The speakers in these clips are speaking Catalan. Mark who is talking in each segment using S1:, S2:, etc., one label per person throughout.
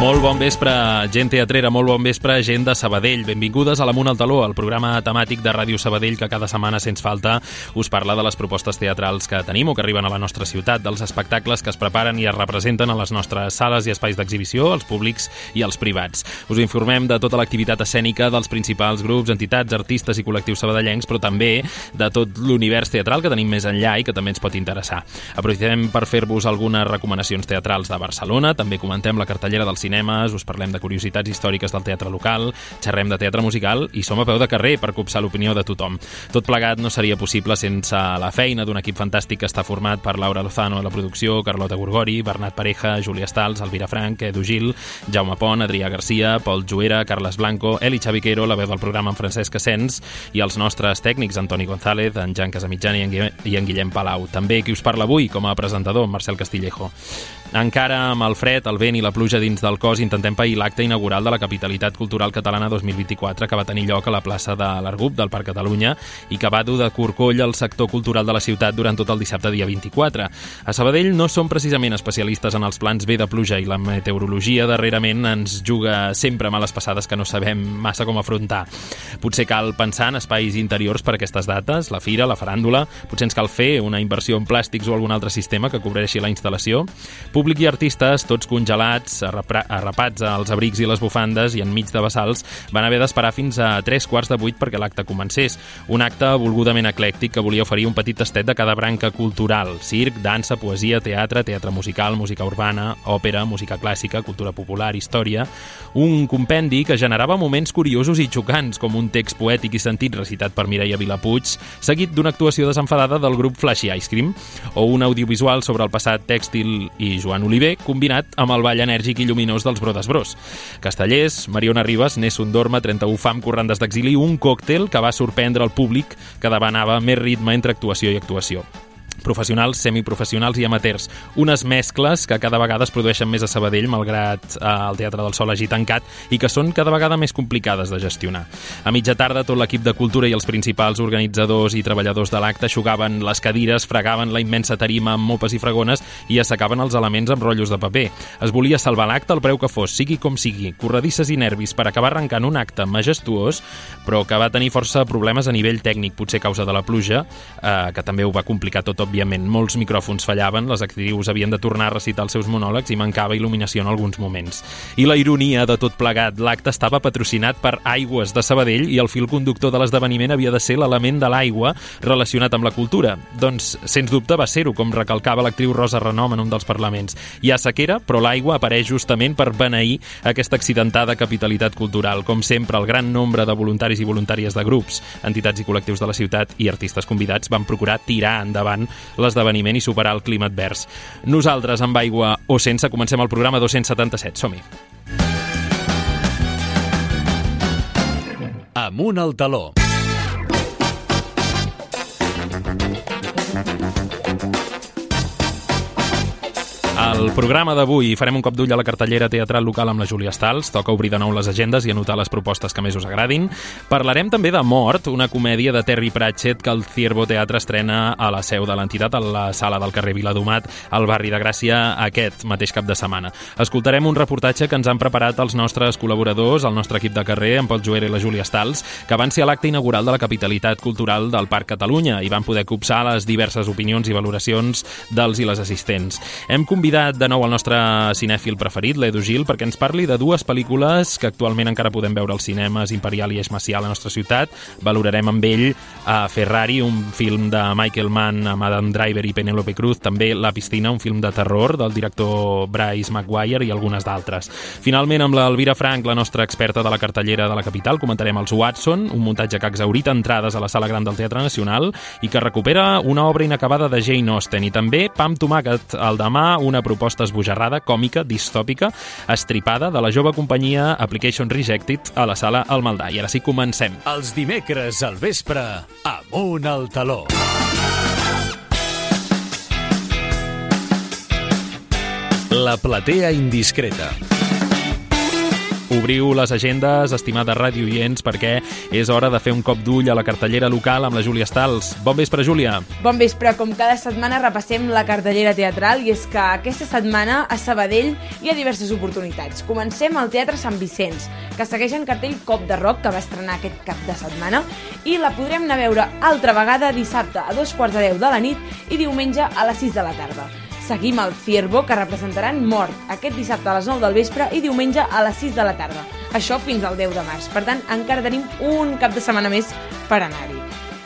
S1: Molt bon vespre, gent teatrera, molt bon vespre, gent de Sabadell. Benvingudes a l'Amunt al Taló, el programa temàtic de Ràdio Sabadell que cada setmana, sense falta, us parla de les propostes teatrals que tenim o que arriben a la nostra ciutat, dels espectacles que es preparen i es representen a les nostres sales i espais d'exhibició, els públics i els privats. Us informem de tota l'activitat escènica dels principals grups, entitats, artistes i col·lectius sabadellencs, però també de tot l'univers teatral que tenim més enllà i que també ens pot interessar. Aprofitem per fer-vos algunes recomanacions teatrals de Barcelona, també comentem la cartellera del cinema cinemes, us parlem de curiositats històriques del teatre local, xerrem de teatre musical i som a peu de carrer per copsar l'opinió de tothom. Tot plegat no seria possible sense la feina d'un equip fantàstic que està format per Laura Lozano a la producció, Carlota Gorgori, Bernat Pareja, Júlia Stals, Elvira Frank, Edu Gil, Jaume Pont, Adrià Garcia, Pol Juera, Carles Blanco, Eli Xaviquero, la veu del programa en Francesc Asens i els nostres tècnics Antoni González, en Jan Casamitjana i en Guillem Palau. També qui us parla avui com a presentador, Marcel Castillejo. Encara amb el fred, el vent i la pluja dins del cos intentem pair l'acte inaugural de la Capitalitat Cultural Catalana 2024 que va tenir lloc a la plaça de l'Argup del Parc Catalunya i que va dur de corcoll al sector cultural de la ciutat durant tot el dissabte dia 24. A Sabadell no som precisament especialistes en els plans B de pluja i la meteorologia darrerament ens juga sempre males passades que no sabem massa com afrontar. Potser cal pensar en espais interiors per aquestes dates, la fira, la faràndula, potser ens cal fer una inversió en plàstics o algun altre sistema que cobreixi la instal·lació. Públic i artistes, tots congelats, arrapats als abrics i les bufandes i enmig de bassals, van haver d'esperar fins a tres quarts de vuit perquè l'acte comencés. Un acte volgudament eclèctic que volia oferir un petit tastet de cada branca cultural. Circ, dansa, poesia, teatre, teatre musical, música urbana, òpera, música clàssica, cultura popular, història... Un compendi que generava moments curiosos i xocants, com un text poètic i sentit recitat per Mireia Vilapuig, seguit d'una actuació desenfadada del grup Flashy Ice Cream, o un audiovisual sobre el passat tèxtil i Joan Oliver, combinat amb el ball enèrgic i lluminós dels Brodes Bros. Castellers, Mariona Ribas, Nessun Dorma, 31 Fam, Corrandes d'Exili, un còctel que va sorprendre el públic que demanava més ritme entre actuació i actuació professionals, semiprofessionals i amateurs. Unes mescles que cada vegada es produeixen més a Sabadell, malgrat eh, el Teatre del Sol hagi tancat, i que són cada vegada més complicades de gestionar. A mitja tarda, tot l'equip de cultura i els principals organitzadors i treballadors de l'acte xugaven les cadires, fregaven la immensa tarima amb mopes i fregones i assecaven els elements amb rotllos de paper. Es volia salvar l'acte al preu que fos, sigui com sigui, corredisses i nervis per acabar arrencant un acte majestuós, però que va tenir força problemes a nivell tècnic, potser a causa de la pluja, eh, que també ho va complicar tot, òbviament. Molts micròfons fallaven, les actrius havien de tornar a recitar els seus monòlegs i mancava il·luminació en alguns moments. I la ironia de tot plegat, l'acte estava patrocinat per Aigües de Sabadell i el fil conductor de l'esdeveniment havia de ser l'element de l'aigua relacionat amb la cultura. Doncs, sens dubte, va ser-ho, com recalcava l'actriu Rosa Renom en un dels parlaments. Hi ha sequera, però l'aigua apareix justament per beneir aquesta accidentada capitalitat cultural. Com sempre, el gran nombre de voluntaris i voluntàries de grups, entitats i col·lectius de la ciutat i artistes convidats van procurar tirar endavant l'esdeveniment i superar el clima advers. Nosaltres, amb aigua o sense, comencem el programa 277. Som-hi!
S2: Amunt al taló.
S1: Al programa d'avui farem un cop d'ull a la cartellera teatral local amb la Júlia Stals. Toca obrir de nou les agendes i anotar les propostes que més us agradin. Parlarem també de Mort, una comèdia de Terry Pratchett que el Ciervo Teatre estrena a la seu de l'entitat, a la sala del carrer Viladomat, al barri de Gràcia, aquest mateix cap de setmana. Escoltarem un reportatge que ens han preparat els nostres col·laboradors, el nostre equip de carrer, en Pol Joera i la Júlia Stals, que van ser a l'acte inaugural de la capitalitat cultural del Parc Catalunya i van poder copsar les diverses opinions i valoracions dels i les assistents. Hem convidat de nou el nostre cinèfil preferit, l'Edu Gil, perquè ens parli de dues pel·lícules que actualment encara podem veure als cinemes Imperial i Eix Macià a la nostra ciutat. Valorarem amb ell a Ferrari, un film de Michael Mann amb Adam Driver i Penelope Cruz, també La piscina, un film de terror del director Bryce Maguire i algunes d'altres. Finalment, amb l'Elvira Frank, la nostra experta de la cartellera de la capital, comentarem els Watson, un muntatge que ha exaurit entrades a la Sala Gran del Teatre Nacional i que recupera una obra inacabada de Jane Austen i també Pam Tomàquet, el demà, una proposta esbojarrada, còmica, distòpica, estripada de la jove companyia Application Rejected a la sala El Maldà. I ara sí, comencem.
S2: Els dimecres al vespre, amunt al taló. La platea indiscreta.
S1: Obriu les agendes, estimada ràdio oients, perquè és hora de fer un cop d'ull a la cartellera local amb la Júlia Stals. Bon vespre, Júlia.
S3: Bon vespre. Com cada setmana repassem la cartellera teatral i és que aquesta setmana a Sabadell hi ha diverses oportunitats. Comencem al Teatre Sant Vicenç, que segueix en cartell Cop de Rock, que va estrenar aquest cap de setmana, i la podrem anar a veure altra vegada dissabte a dos quarts de deu de la nit i diumenge a les 6 de la tarda. Seguim el Ciervo, que representaran Mort aquest dissabte a les 9 del vespre i diumenge a les 6 de la tarda. Això fins al 10 de març. Per tant, encara tenim un cap de setmana més per anar-hi.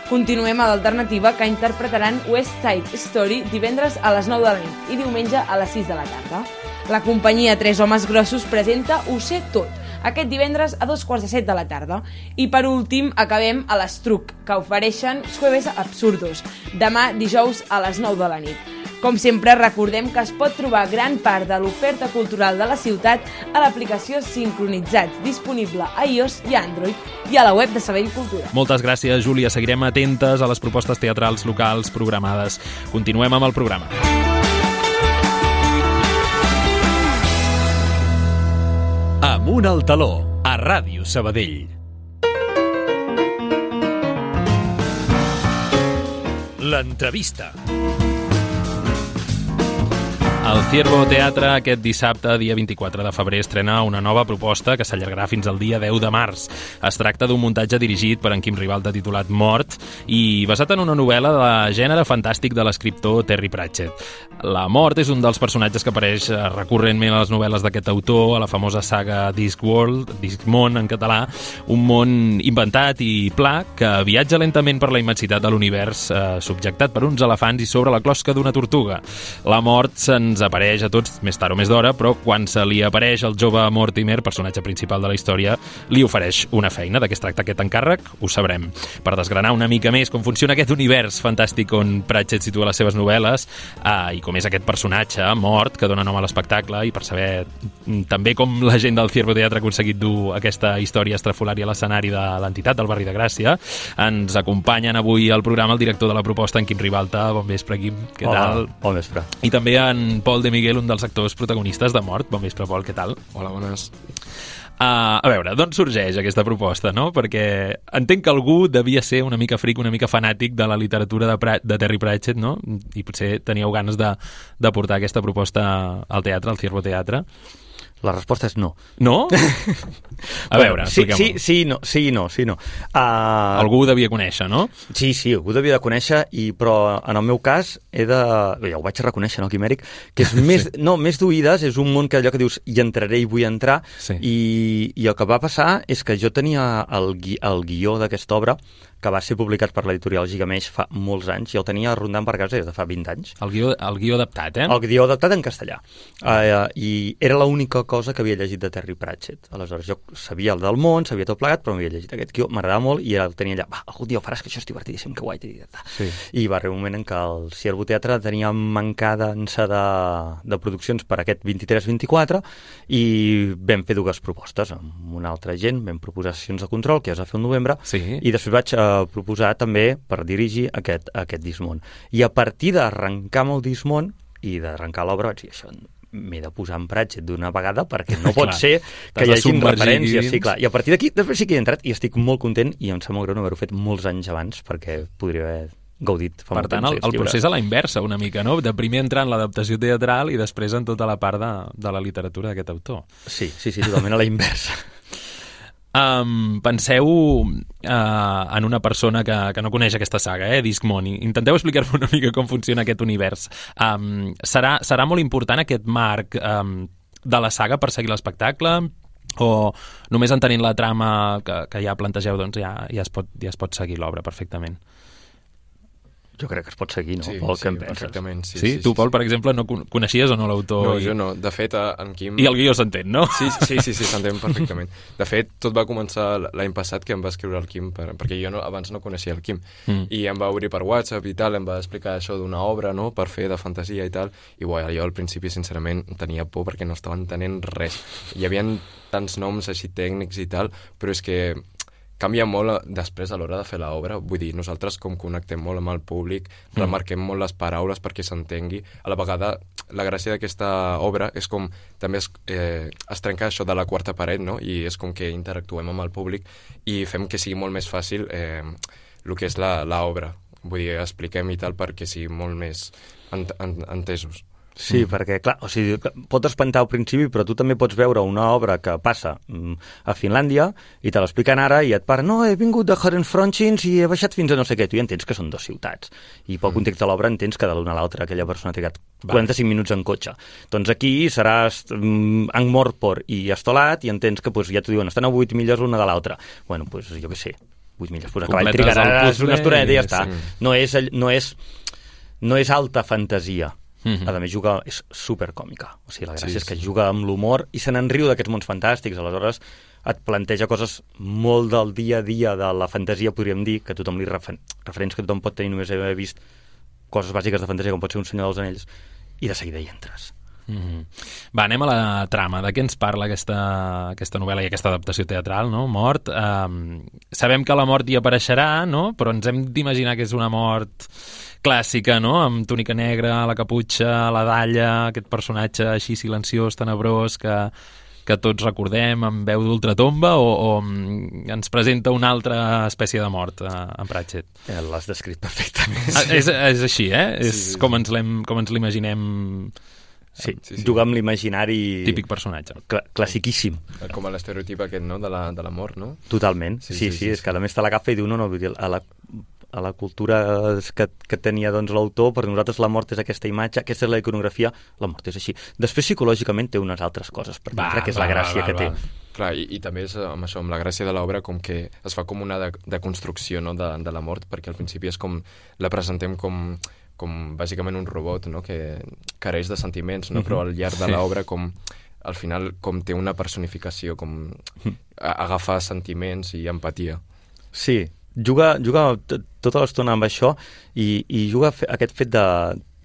S3: Continuem a l'alternativa que interpretaran West Side Story divendres a les 9 de la nit i diumenge a les 6 de la tarda. La companyia Tres Homes Grossos presenta Ho sé tot, aquest divendres a dos quarts de set de la tarda. I per últim acabem a l'Estruc, que ofereixen Jueves Absurdos, demà dijous a les 9 de la nit. Com sempre, recordem que es pot trobar gran part de l'oferta cultural de la ciutat a l'aplicació Sincronitzats, disponible a iOS i Android, i a la web de Sabell Cultura.
S1: Moltes gràcies, Júlia. Seguirem atentes a les propostes teatrals locals programades. Continuem amb el programa.
S2: Amunt al taló, a Ràdio Sabadell. L'entrevista.
S1: El Ciervo Teatre aquest dissabte, dia 24 de febrer, estrena una nova proposta que s'allargarà fins al dia 10 de març. Es tracta d'un muntatge dirigit per en Quim Ribalta titulat Mort i basat en una novel·la de gènere fantàstic de l'escriptor Terry Pratchett. La mort és un dels personatges que apareix eh, recurrentment a les novel·les d'aquest autor, a la famosa saga Discworld, Discmon en català, un món inventat i pla que viatja lentament per la immensitat de l'univers, eh, subjectat per uns elefants i sobre la closca d'una tortuga. La mort se'n ens apareix a tots més tard o més d'hora, però quan se li apareix el jove Mortimer, personatge principal de la història, li ofereix una feina. De què es tracta aquest encàrrec? Ho sabrem. Per desgranar una mica més com funciona aquest univers fantàstic on Pratchett situa les seves novel·les eh, i com és aquest personatge mort que dona nom a l'espectacle i per saber també com la gent del Ciervo Teatre ha aconseguit dur aquesta història estrafolària a l'escenari de l'entitat del barri de Gràcia, ens acompanyen avui al programa el director de la proposta, en Quim Ribalta. Bon vespre, Quim. Què
S4: Hola,
S1: tal?
S4: bon vespre.
S1: I també en Pol de Miguel, un dels actors protagonistes de Mort. Bon vespre, Pol, què tal?
S5: Hola, bones.
S1: Uh, a veure, d'on sorgeix aquesta proposta, no? Perquè entenc que algú devia ser una mica fric, una mica fanàtic de la literatura de, Prat, de Terry Pratchett, no? I potser teníeu ganes de, de portar aquesta proposta al teatre, al Ciervo Teatre.
S4: La resposta és no.
S1: No? A veure,
S4: sí, sí, sí, no, sí, no, sí, no. Uh,
S1: Algú ho devia conèixer, no?
S4: Sí, sí, algú devia de conèixer, i, però en el meu cas he de... Bé, ja ho vaig reconèixer, no, Quimèric? Que és més, sí. no, més d'oïdes, és un món que allò que dius hi entraré i vull entrar,
S1: Sí.
S4: i, i el que va passar és que jo tenia el, gui, el guió d'aquesta obra, que va ser publicat per l'editorial Gigameix fa molts anys, i el tenia rondant per casa des de fa 20 anys.
S1: El guió, el guió adaptat, eh?
S4: El guió adaptat en castellà. Uh, I era l'única cosa que havia llegit de Terry Pratchett. Aleshores, jo sabia el del món, sabia tot plegat, però m'havia llegit aquest guió, m'agradava molt, i el tenia allà, va, algun dia ho faràs, que això és divertidíssim, que guai.
S1: Sí.
S4: I va arribar un moment en què el Ciervo Teatre tenia mancadança de, de produccions per aquest 23-24 i vam fer dues propostes amb una altra gent, vam proposar sessions de control, que ja es va fer el novembre,
S1: Sí.
S4: i després vaig eh, proposar també per dirigir aquest, aquest Dismont. I a partir d'arrencar amb el Dismont i d'arrencar l'obra vaig dir, això m'he de posar en Pratchett d'una vegada perquè no pot
S1: Clar,
S4: ser que hi hagi referències. Sí, clar. I a partir d'aquí, després sí que he entrat i estic molt content i em molt greu no haver-ho fet molts anys abans perquè podria haver gaudit fa
S1: Per tant, el, el procés a la inversa, una mica, no? De primer entrar en l'adaptació teatral i després en tota la part de, de la literatura d'aquest autor.
S4: Sí, sí, sí, totalment a la inversa.
S1: Um, penseu uh, en una persona que, que no coneix aquesta saga, eh, Discmon. Intenteu explicar-me una mica com funciona aquest univers. Um, serà, serà molt important aquest marc um, de la saga per seguir l'espectacle? O només entenent la trama que, que ja plantegeu, doncs ja, ja, es pot, ja es pot seguir l'obra perfectament?
S4: Jo crec que es pot seguir, no?
S5: Sí,
S4: Pol,
S5: sí, perfectament. Sí,
S1: Sí?
S5: sí,
S1: tu, Pol,
S5: sí.
S1: per exemple, no con- coneixies o no l'autor?
S5: No, jo no. De fet, a- en Quim...
S1: I el guió s'entén, no?
S5: Sí, sí, sí, sí s'entén perfectament. De fet, tot va començar l'any passat que em va escriure el Quim, per, perquè jo no, abans no coneixia el Quim,
S1: Mm.
S5: i em va obrir per WhatsApp i tal, em va explicar això d'una obra, no?, per fer de fantasia i tal, i bueno, jo al principi, sincerament, tenia por perquè no estava entenent res. Hi havia tants noms així tècnics i tal, però és que canvia molt eh, després a l'hora de fer l'obra. Vull dir, nosaltres com connectem molt amb el públic, mm. remarquem molt les paraules perquè s'entengui. A la vegada, la gràcia d'aquesta obra és com també es, eh, es trenca això de la quarta paret, no? I és com que interactuem amb el públic i fem que sigui molt més fàcil eh, el que és l'obra. Vull dir, expliquem i tal perquè sigui molt més ent ent entesos.
S4: Sí, mm. perquè, clar, o sigui, pot espantar al principi, però tu també pots veure una obra que passa mm, a Finlàndia i te l'expliquen ara i et paren, no, he vingut de Fronchins i he baixat fins a no sé què. Tu ja entens que són dues ciutats. I pel mm. context de l'obra entens que de l'una a l'altra aquella persona ha trigat 45 minuts en cotxe. Doncs aquí seràs mm, Angmorpor i Estolat i entens que pues, ja t'ho diuen, estan a 8 milles una de l'altra. Bueno, doncs pues, jo què sé, 8 milles, pues, a cavall trigaràs una estoneta i ja està. Sí. No és, no és, no és alta fantasia Mm -hmm. A més, juga, és supercòmica. O sigui, la gràcia sí, és que sí. juga amb l'humor i se n'en riu d'aquests mons fantàstics. Aleshores, et planteja coses molt del dia a dia de la fantasia, podríem dir, que tothom li refer referents que tothom pot tenir només haver vist coses bàsiques de fantasia, com pot ser un senyor dels anells, i de seguida hi entres.
S1: Mm -hmm. Va, anem a la trama. De què ens parla aquesta, aquesta novel·la i aquesta adaptació teatral, no? Mort. Um, sabem que la mort hi apareixerà, no? Però ens hem d'imaginar que és una mort clàssica, no? Amb túnica negra, la caputxa, la dalla, aquest personatge així silenciós, tenebrós, que, que tots recordem amb veu d'ultratomba o, o mm, ens presenta una altra espècie de mort eh, en Pratchett?
S4: Eh, L'has descrit perfectament.
S1: Ah, és, és així, eh? Sí, és sí, com ens l'imaginem
S4: Sí, sí, sí. juga amb l'imaginari...
S1: Típic personatge.
S4: Cl classiquíssim.
S5: Com l'estereotip aquest, no?, de la, de la mort, no?
S4: Totalment, sí, sí, sí, sí, sí, és que a més te l'agafa i diu, no, no, vull dir, a la, a la cultura que, que tenia doncs, l'autor, per nosaltres la mort és aquesta imatge, aquesta és la iconografia, la mort és així. Després, psicològicament, té unes altres coses per dintre, que és va, la gràcia va, va, que té. Va.
S5: Clar, i, i també és amb això, amb la gràcia de l'obra, com que es fa com una de, de construcció no, de, de la mort, perquè al principi és com, la presentem com, com bàsicament un robot, no?, que careix de sentiments, no? Mm -hmm. però al llarg de l'obra com al final com té una personificació, com mhm. agafa sentiments i empatia.
S4: Sí, juga, juga tota l'estona amb això i, i juga aquest fet de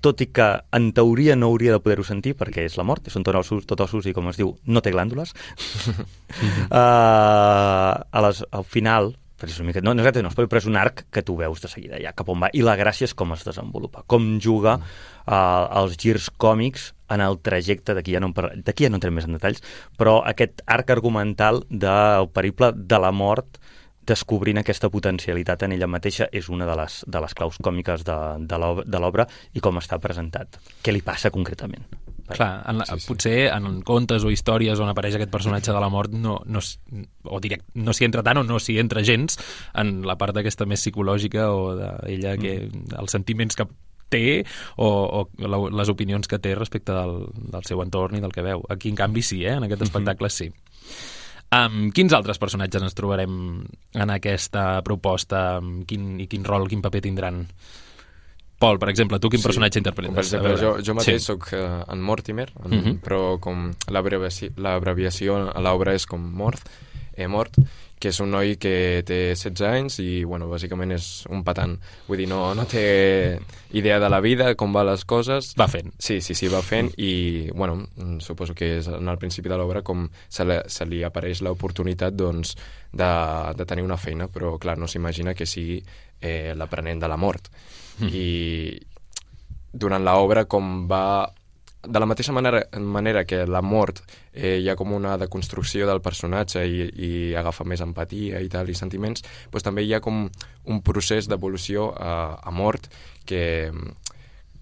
S4: tot i que en teoria no hauria de poder-ho sentir perquè és la mort, són tot ossos, tot ossos i com es diu, no té glàndules uh, a les, al final però és una mica, no, no, no, però és un arc que tu veus de seguida ja cap on va, i la gràcia és com es desenvolupa, com juga uh, els girs còmics en el trajecte, d'aquí ja, no d'aquí ja no entrem més en detalls, però aquest arc argumental del periple de la mort descobrint aquesta potencialitat en ella mateixa és una de les, de les claus còmiques de, de l'obra i com està presentat. Què li passa concretament?
S1: Clar, en la, sí, sí. potser en contes o històries on apareix aquest personatge de la mort no, no, o direct, no s'hi entra tant o no s'hi entra gens en la part aquesta més psicològica o d'ella que mm. els sentiments que té o, o la, les opinions que té respecte del, del seu entorn i del que veu. Aquí, en canvi, sí, eh? en aquest mm-hmm. espectacle sí. Um, quins altres personatges ens trobarem en aquesta proposta? Quin, I quin rol, quin paper tindran? Pol, per exemple, tu quin sí. personatge interpretes?
S5: Per exemple, jo, jo mateix sí. sóc uh, en Mortimer, en, uh mhm. -huh. però com l'abreviació a l'obra és com Mort, eh, Mort, que és un noi que té 16 anys i, bueno, bàsicament és un patant. Vull dir, no, no té idea de la vida, com va les coses.
S1: Va fent.
S5: Sí, sí, sí, va fent i, bueno, suposo que és en el principi de l'obra com se li, se li apareix l'oportunitat, doncs, de, de tenir una feina, però, clar, no s'imagina que sigui eh, l'aprenent de la mort. Mm. I durant l'obra com va de la mateixa manera, manera que la mort eh, hi ha com una deconstrucció del personatge i, i agafa més empatia i tal, i sentiments, doncs també hi ha com un procés d'evolució a, a mort que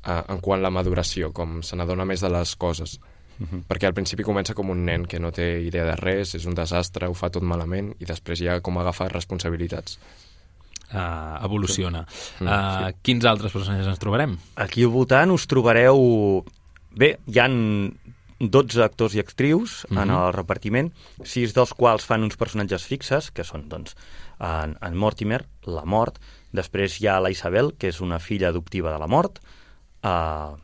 S5: a, en quant a la maduració, com se n'adona més de les coses. Uh -huh. Perquè al principi comença com un nen que no té idea de res, és un desastre, ho fa tot malament, i després ja com agafa responsabilitats.
S1: Uh, evoluciona. Sí. Uh, sí. Quins altres personatges ens trobarem?
S4: Aquí al voltant us trobareu Bé, hi han 12 actors i actrius mm -hmm. en el repartiment, sis dels quals fan uns personatges fixes, que són, doncs, en, en Mortimer, la mort, després hi ha la Isabel, que és una filla adoptiva de la mort, uh,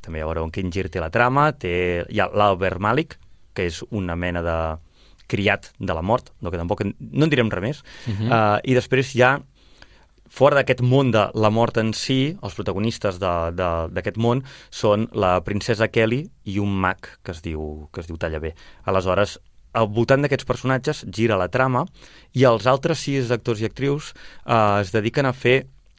S4: també veureu quin gir té la trama, té, hi ha l'Albert Malik, que és una mena de criat de la mort, no, que tampoc no en direm res més, uh -huh. uh, i després hi ha fora d'aquest món de la mort en si, els protagonistes d'aquest món són la princesa Kelly i un mag que es diu, que es diu Tallabé. Aleshores, al voltant d'aquests personatges gira la trama i els altres sis actors i actrius eh, es dediquen a fer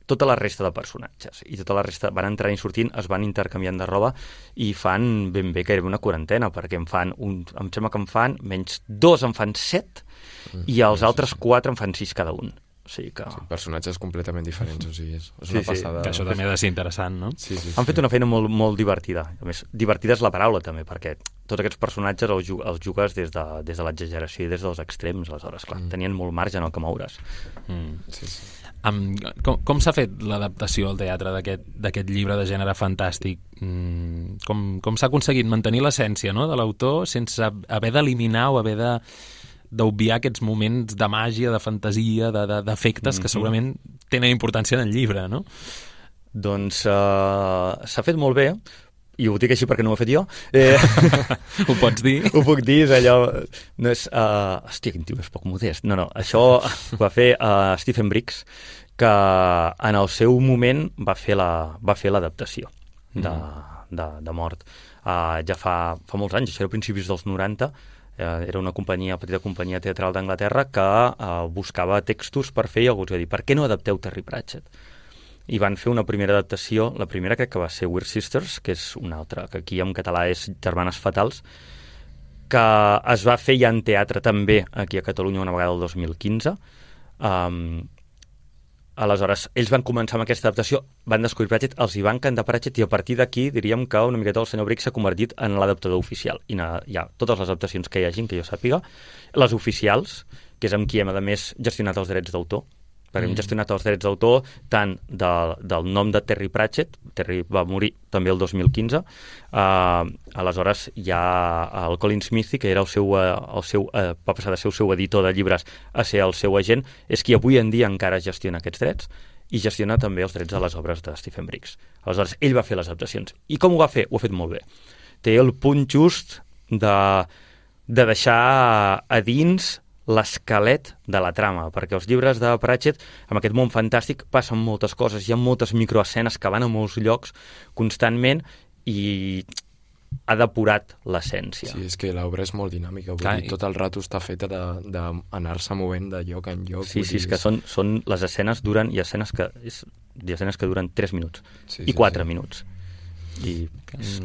S4: tota la resta de personatges i tota la resta van entrant i sortint, es van intercanviant de roba i fan ben bé gairebé una quarantena perquè em fan, un, em sembla que em fan menys dos en fan set mm, i els altres quatre en fan sis cada un o sigui que...
S5: Sí, personatges completament diferents, o sigui, és, és
S4: Sí,
S5: una
S4: sí,
S5: passada.
S1: Que això també ha de ser interessant, no?
S5: Sí, sí, sí.
S4: Han fet una feina molt, molt divertida. A més, divertida és la paraula, també, perquè tots aquests personatges els, els jugues des de, des de l'exageració i des dels extrems, aleshores, clar, mm. tenien molt marge en el que moure's.
S1: Mm.
S5: Sí, sí.
S1: Amb, com com s'ha fet l'adaptació al teatre d'aquest d'aquest llibre de gènere fantàstic? Mm, com com s'ha aconseguit mantenir l'essència no, de l'autor sense haver d'eliminar o haver de d'obviar aquests moments de màgia, de fantasia, de- de- d'efectes de, que
S4: Mhm.
S1: segurament tenen importància en el llibre, no?
S4: Doncs uh, s'ha fet molt bé, i ho dic així perquè no ho he fet jo. Eh,
S1: Ho pots dir?
S4: ho puc dir, és allò... No és, uh, hòstia, quin tio és poc modest. No, no, això ho va fer uh, Stephen Briggs, que en el seu moment va fer la- va fer l'adaptació la, de, de, de mort. Uh, ja fa, fa molts anys, això era a principis dels 90, eh, era una companyia, petita companyia teatral d'Anglaterra que uh, buscava textos per fer i algú els va dir, per què no adapteu Terry Pratchett? i van fer una primera adaptació, la primera crec que va ser Weird Sisters, que és una altra, que aquí en català és Germanes Fatals, que es va fer ja en teatre també aquí a Catalunya una vegada el 2015. Um, aleshores, ells van començar amb aquesta adaptació, van descobrir Pratchett, els hi va encantar Pratchett i a partir d'aquí diríem que una miqueta el senyor Briggs s'ha convertit en l'adaptador oficial. I na, hi ha totes les adaptacions que hi hagin, que jo sàpiga, les oficials, que és amb qui hem, a més, gestionat els drets d'autor, perquè hem gestionat els drets d'autor tant de, del nom de Terry Pratchett, Terry va morir també el 2015, uh, aleshores hi ha el Colin Smithy, que era el seu, uh, el seu, uh, va passar de ser el seu editor de llibres a ser el seu agent, és qui avui en dia encara gestiona aquests drets i gestiona també els drets de les obres de Stephen Briggs. Aleshores, ell va fer les adaptacions. I com ho va fer? Ho ha fet molt bé. Té el punt just de, de deixar a dins l'esquelet de la trama, perquè els llibres de Pratchett, amb aquest món fantàstic, passen moltes coses, hi ha moltes microescenes que van a molts llocs constantment i ha depurat l'essència.
S5: Sí, és que l'obra és molt dinàmica, vull
S1: Clar,
S5: dir,
S1: i-
S5: tot el rato està feta d'anar-se movent de lloc en lloc.
S4: Sí, sí,
S5: dir,
S4: és que són, són les escenes duren, ha escenes que, és, hi escenes que duren 3 minuts
S5: Sí,
S4: i
S5: sí,
S4: 4
S5: sí.
S4: minuts. I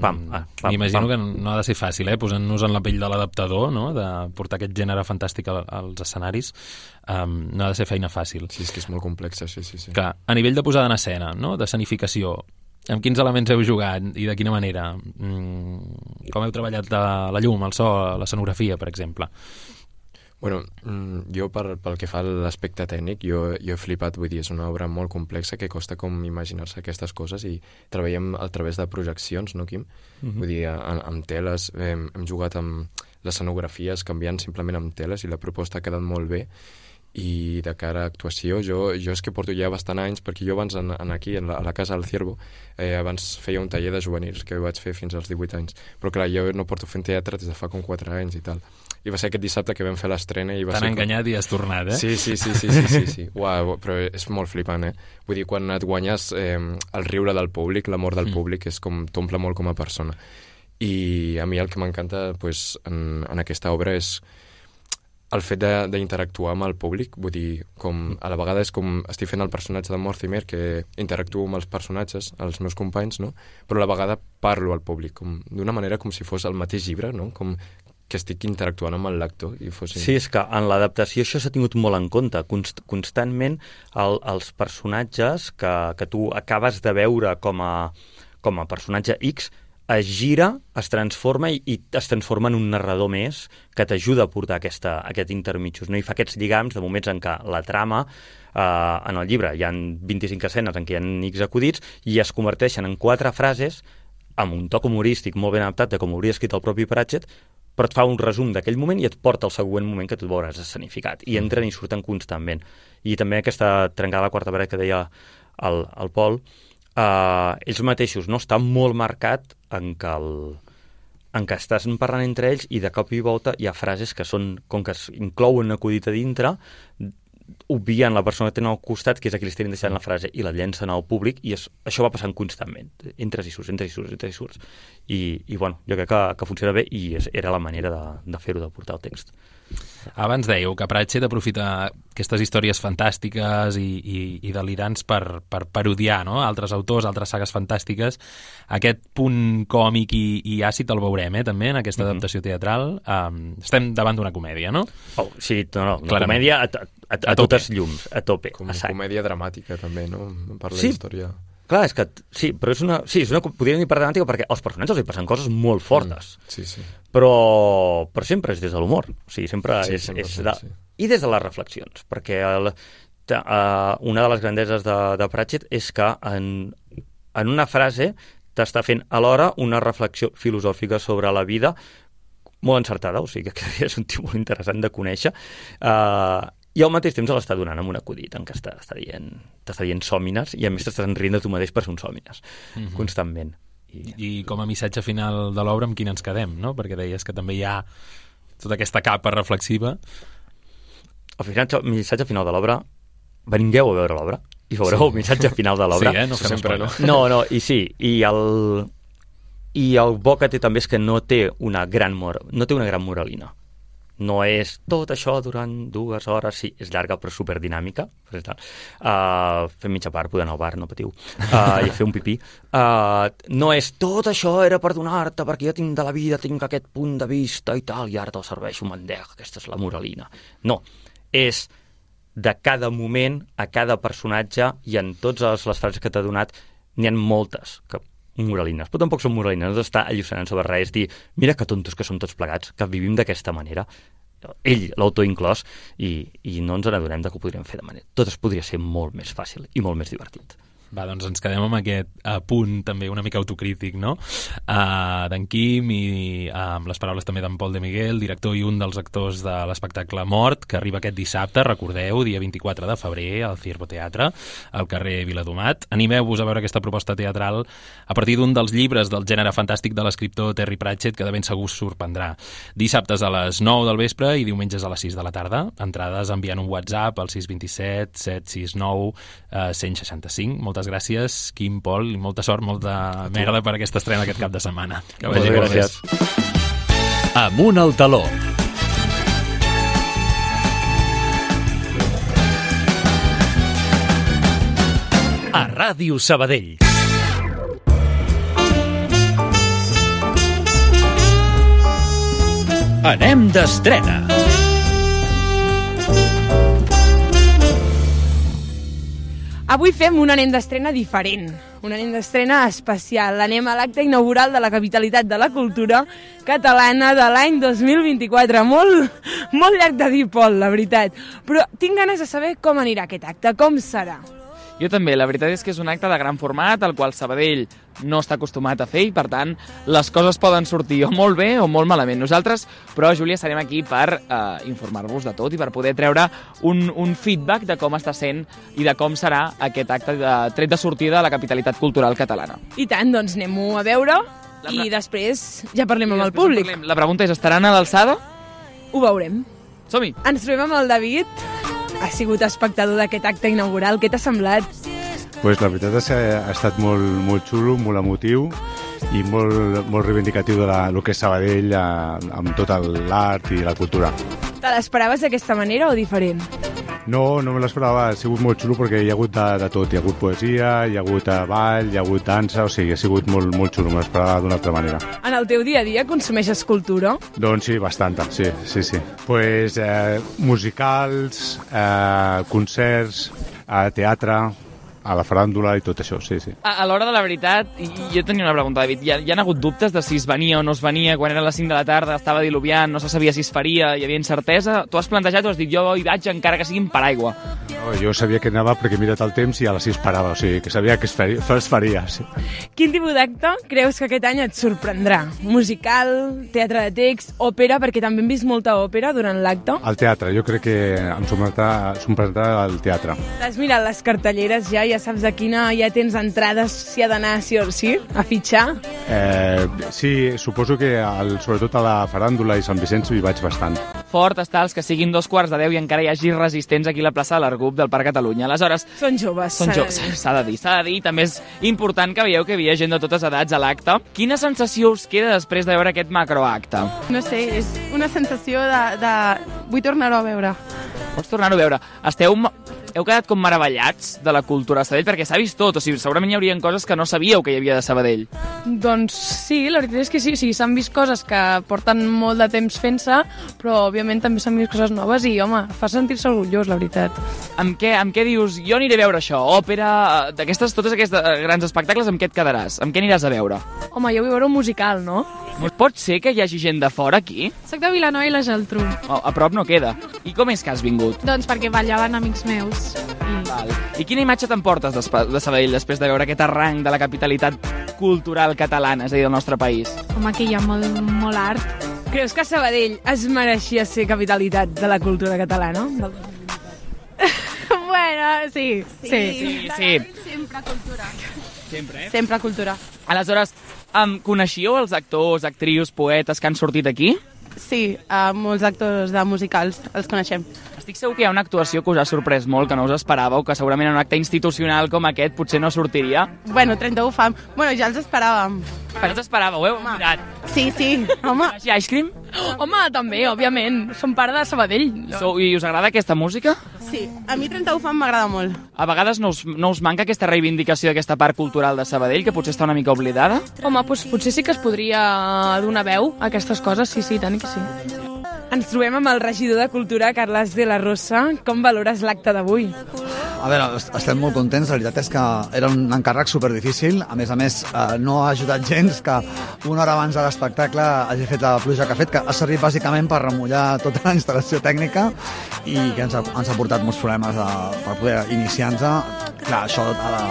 S4: pam, ah, pam,
S1: M'imagino que no ha de ser fàcil, eh? posant-nos en la pell de l'adaptador, no? de portar aquest gènere fantàstic al- als escenaris, um, no ha de ser feina fàcil.
S5: Sí, és que és molt complexa, sí, sí, sí.
S1: Que a nivell de posada en escena, no? de sanificació, amb quins elements heu jugat i de quina manera? Mm, com heu treballat la, la llum, el so, la escenografia, per exemple?
S5: Bueno, mm, jo per, pel que fa a l'aspecte tècnic, jo, jo he flipat, vull dir, és una obra molt complexa que costa com imaginar-se aquestes coses i treballem a través de projeccions, no, Quim? Mm -hmm. Vull dir, amb, amb teles, hem, hem jugat amb les scenografies canviant simplement amb teles i la proposta ha quedat molt bé i de cara a actuació, jo, jo és que porto ja bastant anys, perquè jo abans en, en aquí, en la, a la casa del Ciervo, eh, abans feia un taller de juvenils que vaig fer fins als 18 anys, però clar, jo no porto fent teatre des de fa com 4 anys i tal. I va ser aquest dissabte que vam fer l'estrena i va
S1: T'han
S5: ser...
S1: enganyat i has tornat, eh?
S5: Sí, sí, sí, sí, sí, sí, sí. Uau, però és molt flipant, eh? Vull dir, quan et guanyes eh, el riure del públic, l'amor del
S1: Mm.
S5: públic, és com t'omple molt com a persona. I a mi el que m'encanta pues, en, en aquesta obra és el fet de- d'interactuar amb el públic, vull dir, com a la vegada és com estic fent el personatge de Mortimer, que interactuo amb els personatges, els meus companys, no? però a la vegada parlo al públic, d'una manera com si fos el mateix llibre, no? com que estic interactuant amb el lector i fos...
S4: Sí, és que en l'adaptació això s'ha tingut molt en compte. Const constantment el, els personatges que, que tu acabes de veure com a, com a personatge X es gira, es transforma i, i es transforma en un narrador més que t'ajuda a portar aquesta, aquest intermitjos, no? i fa aquests lligams de moments en què la trama eh, en el llibre hi ha 25 escenes en què hi ha X acudits i es converteixen en quatre frases amb un toc humorístic molt ben adaptat de com hauria escrit el propi Pratchett, però et fa un resum d'aquell moment i et porta al següent moment que tu veuràs escenificat. I entren i surten constantment. I també aquesta trencada de la quarta paret que deia el, el Pol, eh, ells mateixos no està molt marcat en què el, en què estàs parlant entre ells i de cop i volta hi ha frases que són, com que inclouen acudit a dintre, obvien la persona que tenen al costat, que és a qui li estan deixant la frase, i la llencen al públic, i es, això va passant constantment. Entres i surts, entres i surts, entres i surts. I, i bueno, jo crec que, que funciona bé i és, era la manera de, de fer-ho, de portar el text.
S1: Abans dèieu que Pratchett aprofita aquestes històries fantàstiques i, i, i delirants per, per parodiar no? altres autors, altres sagues fantàstiques. Aquest punt còmic i, i àcid el veurem, eh, també, en aquesta
S4: Mhm.
S1: adaptació teatral. Um, estem davant d'una comèdia, no?
S4: Oh, sí, no, no, una
S1: Clarament.
S4: comèdia a, a, a,
S1: A
S4: a totes llums, a tope,
S5: Com
S4: a
S5: comèdia dramàtica, també, no? Per la
S4: Sí.
S5: història.
S4: Clar, és que sí, però és una, sí, és una, podríem dir per dramàtica perquè als personatges els hi passen coses molt fortes,
S5: Mm, sí, sí.
S4: però, però sempre és des de l'humor, o sigui, sempre
S5: Sí,
S4: és,
S5: sempre
S4: és de,
S5: sí.
S4: i des de les reflexions, perquè el, ta, uh, una de les grandeses de, de Pratchett és que en, en una frase t'està fent alhora una reflexió filosòfica sobre la vida molt encertada, o sigui que és un tio molt interessant de conèixer, uh, i al mateix temps l'està donant amb un acudit en què està, està dient, t'està dient sòmines i a més t'estàs rient de tu mateix per ser un sòmines, constantment. I,
S1: I com a missatge final de l'obra amb quin ens quedem, no? Perquè deies que també hi ha tota aquesta capa reflexiva.
S4: el missatge, el missatge final de l'obra, vingueu a veure l'obra i veureu sí. el missatge final de l'obra.
S1: Sí, eh? No
S5: sempre no.
S4: No, no, i sí, i el, i el bo que té també és que no té una gran, mor no té una gran moralina. No és tot això durant dues hores, sí, és llarga però superdinàmica. Uh, fem mitja part, podem anar al bar, no patiu, uh, i fer un pipí. Uh, no és tot això era per donar-te, perquè jo tinc de la vida, tinc aquest punt de vista i tal, i ara te'l serveixo, mandec, aquesta és la moralina. No, és de cada moment, a cada personatge, i en totes les frases que t'ha donat, n'hi ha moltes que moralines, però tampoc són moralines, no està allucinant sobre res, dir, mira que tontos que som tots plegats, que vivim d'aquesta manera, ell, l'autor inclòs, i, i no ens n'adonem de que ho podríem fer de manera. Tot es podria ser molt més fàcil i molt més divertit.
S1: Va, doncs ens quedem amb aquest uh, punt també una mica autocrític, no? Uh, D'en Quim i uh, amb les paraules també d'en Pol de Miguel, director i un dels actors de l'espectacle Mort, que arriba aquest dissabte, recordeu, dia 24 de febrer, al Ciervo Teatre, al carrer Viladomat. Animeu-vos a veure aquesta proposta teatral a partir d'un dels llibres del gènere fantàstic de l'escriptor Terry Pratchett, que de ben segur us sorprendrà. Dissabtes a les 9 del vespre i diumenges a les 6 de la tarda. Entrades enviant un WhatsApp al 627 769 uh, 165. Moltes gràcies, Quim, Pol, i molta sort, molta merda per aquesta estrena aquest cap de setmana. Que vagi
S4: Moltes
S1: molt
S4: gràcies.
S2: Amunt al taló. A Ràdio Sabadell. Anem d'estrena.
S3: Avui fem un anem d'estrena diferent, un anem d'estrena especial. Anem a l'acte inaugural de la capitalitat de la cultura catalana de l'any 2024. Molt, molt llarg de dir, Pol, la veritat. Però tinc ganes de saber com anirà aquest acte, com serà.
S6: Jo també, la veritat és que és un acte de gran format, el qual Sabadell no està acostumat a fer i, per tant, les coses poden sortir o molt bé o molt malament. Nosaltres, però, Júlia, estarem aquí per eh, informar-vos de tot i per poder treure un, un feedback de com està sent i de com serà aquest acte de tret de sortida de la capitalitat cultural catalana.
S3: I tant, doncs anem-ho a veure
S6: La
S3: i després ja parlem
S6: I
S3: amb el
S6: després
S3: públic.
S6: parlem. La pregunta és, estaran a l'alçada?
S3: Ho veurem.
S6: Som-hi!
S3: Ens trobem amb el David. Ha sigut espectador d'aquest acte inaugural. Què t'ha semblat?
S7: Pues la veritat és que ha estat molt, molt xulo, molt emotiu i molt, molt reivindicatiu de la, el que és Sabadell eh, amb tot l'art i la cultura.
S3: Te l'esperaves d'aquesta manera o diferent?
S7: No, no me l'esperava, ha sigut molt xulo perquè hi ha hagut de, de tot, hi ha hagut poesia, hi ha hagut eh, ball, hi ha hagut dansa, o sigui, ha sigut molt, molt xulo, me l'esperava d'una altra manera.
S3: En el teu dia a dia consumeixes cultura?
S7: Doncs sí, bastanta, sí, sí, sí. Pues eh, musicals, eh, concerts, eh, teatre, a la faràndula i tot això, sí, sí.
S6: A, a l'hora de la veritat, i, i jo tenia una pregunta, David. Hi ha, hi ha hagut dubtes de si es venia o no es venia? Quan era les 5 de la tarda, estava diluviant, no se sabia si es faria, hi havia incertesa? Tu has plantejat o has dit, jo hi vaig encara que sigui en paraigua?
S7: No, jo sabia que anava perquè he mirat el temps i a les 6 parava, o sigui, que sabia que es faria. Es faria sí.
S3: Quin tipus d'acte creus que aquest any et sorprendrà? Musical, teatre de text, òpera, perquè també hem vist molta òpera durant l'acte.
S7: El teatre, jo crec que em sorprendrà, sorprendrà el teatre.
S3: T'has mirat les cartelleres ja? Ja saps a quina ja tens entrades, si ha d'anar sí o sí, a fitxar?
S7: Eh, sí, suposo que el, sobretot a la faràndula i Sant Vicenç hi vaig bastant.
S6: fort està els que siguin dos quarts de deu i encara hi hagi resistents aquí a la plaça de l'Argup del Parc Catalunya. Aleshores,
S3: Són joves.
S6: són
S3: de dir.
S6: s'ha de dir, s'ha de dir. També és important que veieu que hi havia gent de totes edats a l'acte. Quina sensació us queda després de veure aquest macroacte?
S8: No sé, és una sensació de... de... Vull tornar-ho a veure.
S6: Pots tornar-ho a veure. Esteu, heu quedat com meravellats de la cultura de Sabadell perquè s'ha vist tot, o sigui, segurament hi haurien coses que no sabíeu que hi havia de Sabadell.
S8: Doncs sí, la veritat és que sí, o sigui, s'han vist coses que porten molt de temps fent-se, però òbviament també s'han vist coses noves i, home, fa sentir-se orgullós, la veritat.
S6: Amb què, amb què dius, jo aniré a veure això, òpera, eh, d'aquestes, totes aquests eh, grans espectacles, amb què et quedaràs? Amb què aniràs a veure?
S8: Home, jo vull veure un musical, no?
S6: Pot ser que hi hagi gent de fora aquí?
S9: Soc de Vilanova i la Geltrú.
S6: Oh, a prop no queda. I com és que has vingut?
S9: Doncs perquè ballaven amics meus. I...
S6: Val. I quina imatge t'emportes de Sabadell després de veure aquest arranc de la capitalitat cultural catalana, és a dir, del nostre país?
S9: Home, que hi ha molt, molt art.
S3: Creus que Sabadell es mereixia ser capitalitat de la cultura catalana? Del-
S9: bueno, sí, sí.
S6: Sí, sí.
S8: Sempre cultura.
S6: Sempre, eh?
S8: Sempre cultura.
S6: Aleshores, um, coneixíeu els actors, actrius, poetes que han sortit aquí?
S8: Sí, uh, molts actors de musicals els coneixem.
S6: Estic segur que hi ha una actuació que us ha sorprès molt, que no us esperàveu, que segurament en un acte institucional com aquest potser no sortiria.
S8: Bueno, 31 fam. Bueno, ja els esperàvem.
S6: Però us esperàveu, eh? Heu mirat.
S8: Sí, sí, home.
S6: Així, Ice Cream?
S8: Home, també, òbviament. Som part de Sabadell.
S6: Sou, I us agrada aquesta música?
S8: Sí, a mi 31 fam m'agrada molt.
S6: A vegades no us, no us manca aquesta reivindicació d'aquesta part cultural de Sabadell, que potser està una mica oblidada?
S8: Home, doncs potser sí que es podria donar veu a aquestes coses, sí, sí, tant que sí.
S3: Ens trobem amb el regidor de Cultura, Carles de la Rosa. Com valores l'acte d'avui?
S10: A veure, est- estem molt contents, la veritat és que era un encàrrec superdifícil, a més a més eh, no ha ajudat gens que una hora abans de l'espectacle hagi fet la pluja que ha fet, que ha servit bàsicament per remullar tota la instal·lació tècnica i que ens ha, ens ha portat molts problemes de, per poder iniciar-nos. Clar, això a la,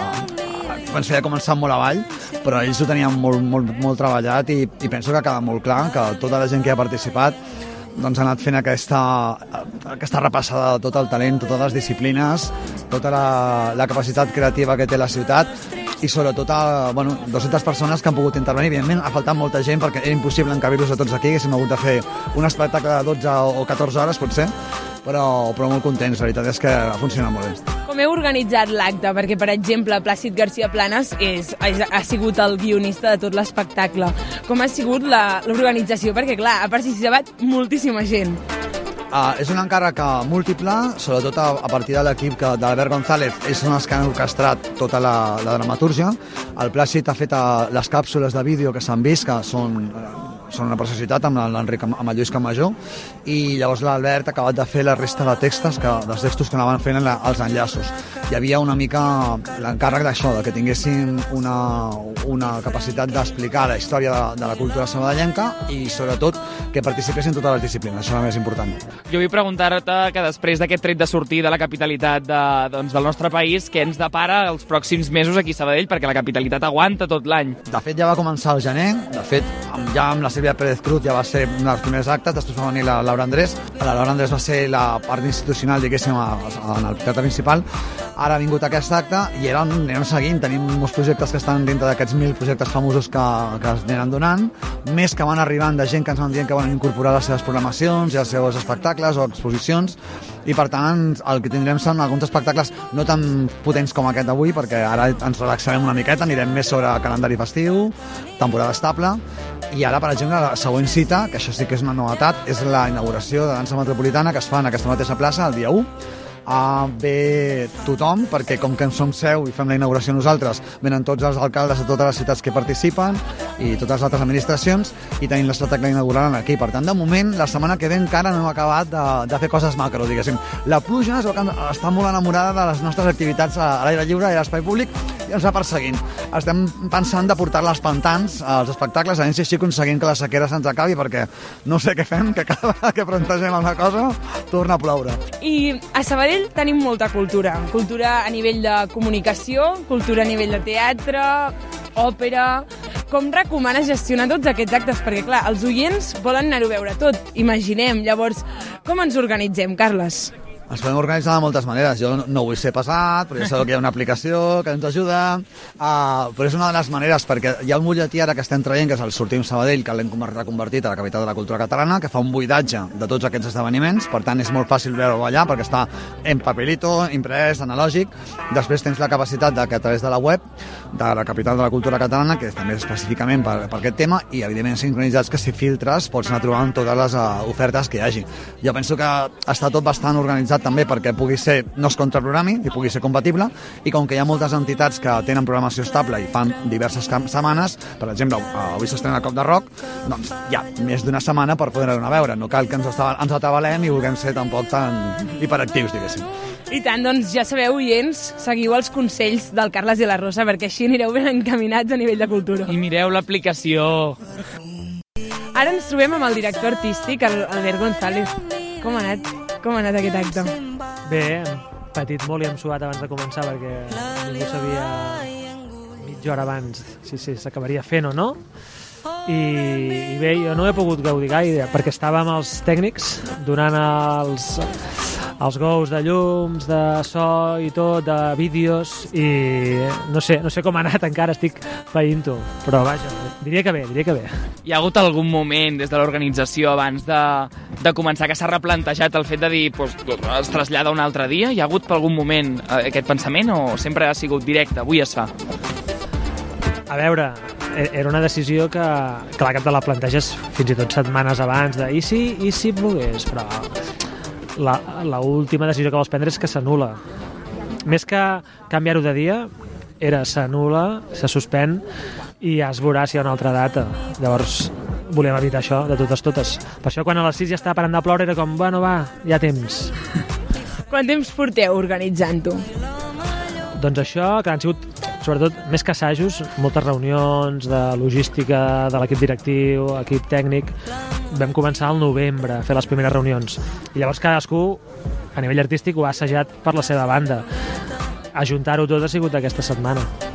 S10: ens feia començar molt avall, però ells ho tenien molt, molt, molt treballat i, i penso que ha quedat molt clar que tota la gent que hi ha participat doncs ha anat fent aquesta, aquesta repassada de tot el talent, totes les disciplines, tota la, la capacitat creativa que té la ciutat i sobretot a, bueno, 200 persones que han pogut intervenir. Evidentment ha faltat molta gent perquè era impossible encabir-los a tots aquí, haguéssim hagut de fer un espectacle de 12 o 14 hores potser, però, però molt contents, la veritat és que ha funcionat molt bé.
S3: Com heu organitzat l'acte? Perquè, per exemple, Plàcid García Planes és, és, ha sigut el guionista de tot l'espectacle. Com ha sigut la- l'organització? Perquè, clar, ha participat moltíssima gent.
S10: Uh, és un encàrrec eh, múltiple, sobretot a, a partir de l'equip d'Albert González, ells són els que han orquestrat tota la, la dramatúrgia. El Plàcid ha fet uh, les càpsules de vídeo que s'han vist, que són, uh, són una preciositat amb l'Enric, amb el Lluís Camajó, i llavors l'Albert ha acabat de fer la resta de textos que, dels textos que anaven fent en la, els enllaços. Hi havia una mica l'encàrrec d'això, de que tinguessin una, una capacitat d'explicar la història de, de la cultura sabadellenca i sobretot que participessin totes les disciplines, això és el més important.
S6: Jo vull preguntar-te que després d'aquest tret de sortir de la capitalitat de, doncs, del nostre país, què ens depara els pròxims mesos aquí a Sabadell, perquè la capitalitat aguanta tot l'any.
S10: De fet, ja va començar al gener. De fet, ja amb la Sílvia Pérez Cruz ja va ser un dels primers actes, després va venir la Laura Andrés. La Laura Andrés va ser la part institucional, diguéssim, en el teatre principal. Ara ha vingut aquest acte i ara anem seguint. Tenim molts projectes que estan dintre d'aquests mil projectes famosos que, que es aniran donant, més que van arribant de gent que ens van dient que volen incorporar les seves programacions i els seus espectacles o exposicions i per tant el que tindrem són alguns espectacles no tan potents com aquest d'avui perquè ara ens relaxarem una miqueta, anirem més sobre calendari festiu, temporada estable i ara, per exemple, la següent cita, que això sí que és una novetat, és la inauguració de dansa metropolitana que es fa en aquesta mateixa plaça el dia 1 a ve tothom, perquè com que en som seu i fem la inauguració nosaltres, venen tots els alcaldes de totes les ciutats que participen i totes les altres administracions i tenim l'espectacle inaugural aquí. Per tant, de moment, la setmana que ve encara no hem acabat de, de fer coses macro, diguéssim. La pluja es que està molt enamorada de les nostres activitats a l'aire lliure i a l'espai públic i ens va perseguint. Estem pensant de portar-la als pantans, als espectacles, a veure si així aconseguim que la sequera se'ns acabi, perquè no sé què fem, que cada vegada que plantegem una cosa torna a ploure.
S3: I a Sabadell tenim molta cultura. Cultura a nivell de comunicació, cultura a nivell de teatre, òpera... Com recomanes gestionar tots aquests actes? Perquè, clar, els oients volen anar-ho veure tot, imaginem. Llavors, com ens organitzem, Carles?
S10: Ens podem organitzar de moltes maneres. Jo no, no vull ser pesat, però ja sabeu que hi ha una aplicació que ens ajuda. Uh, però és una de les maneres, perquè hi ha un butlletí ara que estem traient, que és el Sortim Sabadell, que l'hem reconvertit a la capital de la cultura catalana, que fa un buidatge de tots aquests esdeveniments. Per tant, és molt fàcil veure-ho allà, perquè està en papelito, imprès, analògic. Després tens la capacitat de que a través de la web de la capital de la cultura catalana, que és també específicament per, per aquest tema, i evidentment sincronitzats que si filtres pots anar trobant totes les uh, ofertes que hi hagi. Jo penso que està tot bastant organitzat també perquè pugui ser, no es contraprogrami i pugui ser compatible, i com que hi ha moltes entitats que tenen programació estable i fan diverses setmanes, per exemple, avui s'estrena Cop de Rock, doncs hi ha més d'una setmana per poder anar a veure, no cal que ens, ens atabalem i vulguem ser tampoc tan hiperactius, diguéssim.
S3: I tant, doncs ja sabeu, oients, seguiu els consells del Carles i la Rosa perquè així anireu ben encaminats a nivell de cultura.
S6: I mireu l'aplicació.
S3: Ara ens trobem amb el director artístic, el Albert González. Com ha anat? Com ha anat aquest acte?
S11: Bé, patit molt i hem suat abans de començar perquè ningú sabia mitja hora abans si sí, s'acabaria fent o no. I, I bé, jo no he pogut gaudir gaire perquè estàvem els tècnics donant els, els gous de llums, de so i tot, de vídeos i no sé, no sé com ha anat encara, estic veient-ho, però vaja, diria que bé, diria que bé.
S6: Hi ha hagut algun moment des de l'organització abans de, de començar que s'ha replantejat el fet de dir pues, es trasllada un altre dia? Hi ha hagut per algun moment eh, aquest pensament o sempre ha sigut directe, avui es fa?
S11: A veure, e-, era una decisió que, clar, que te la planteges fins i tot setmanes abans de i si, i si plogués, però la, la última decisió que vols prendre és que s'anula. Més que canviar-ho de dia, era s'anula, se suspèn i ja es veurà si hi ha una altra data. Llavors, volíem evitar això de totes totes. Per això quan a les 6 ja estava parant de ploure era com, bueno, va, hi ha temps.
S3: Quant temps porteu organitzant-ho?
S11: Doncs això, que han sigut sobretot més que assajos, moltes reunions de logística de l'equip directiu, equip tècnic. Vam començar al novembre a fer les primeres reunions. I llavors cadascú, a nivell artístic, ho ha assajat per la seva banda. Ajuntar-ho tot ha sigut aquesta setmana.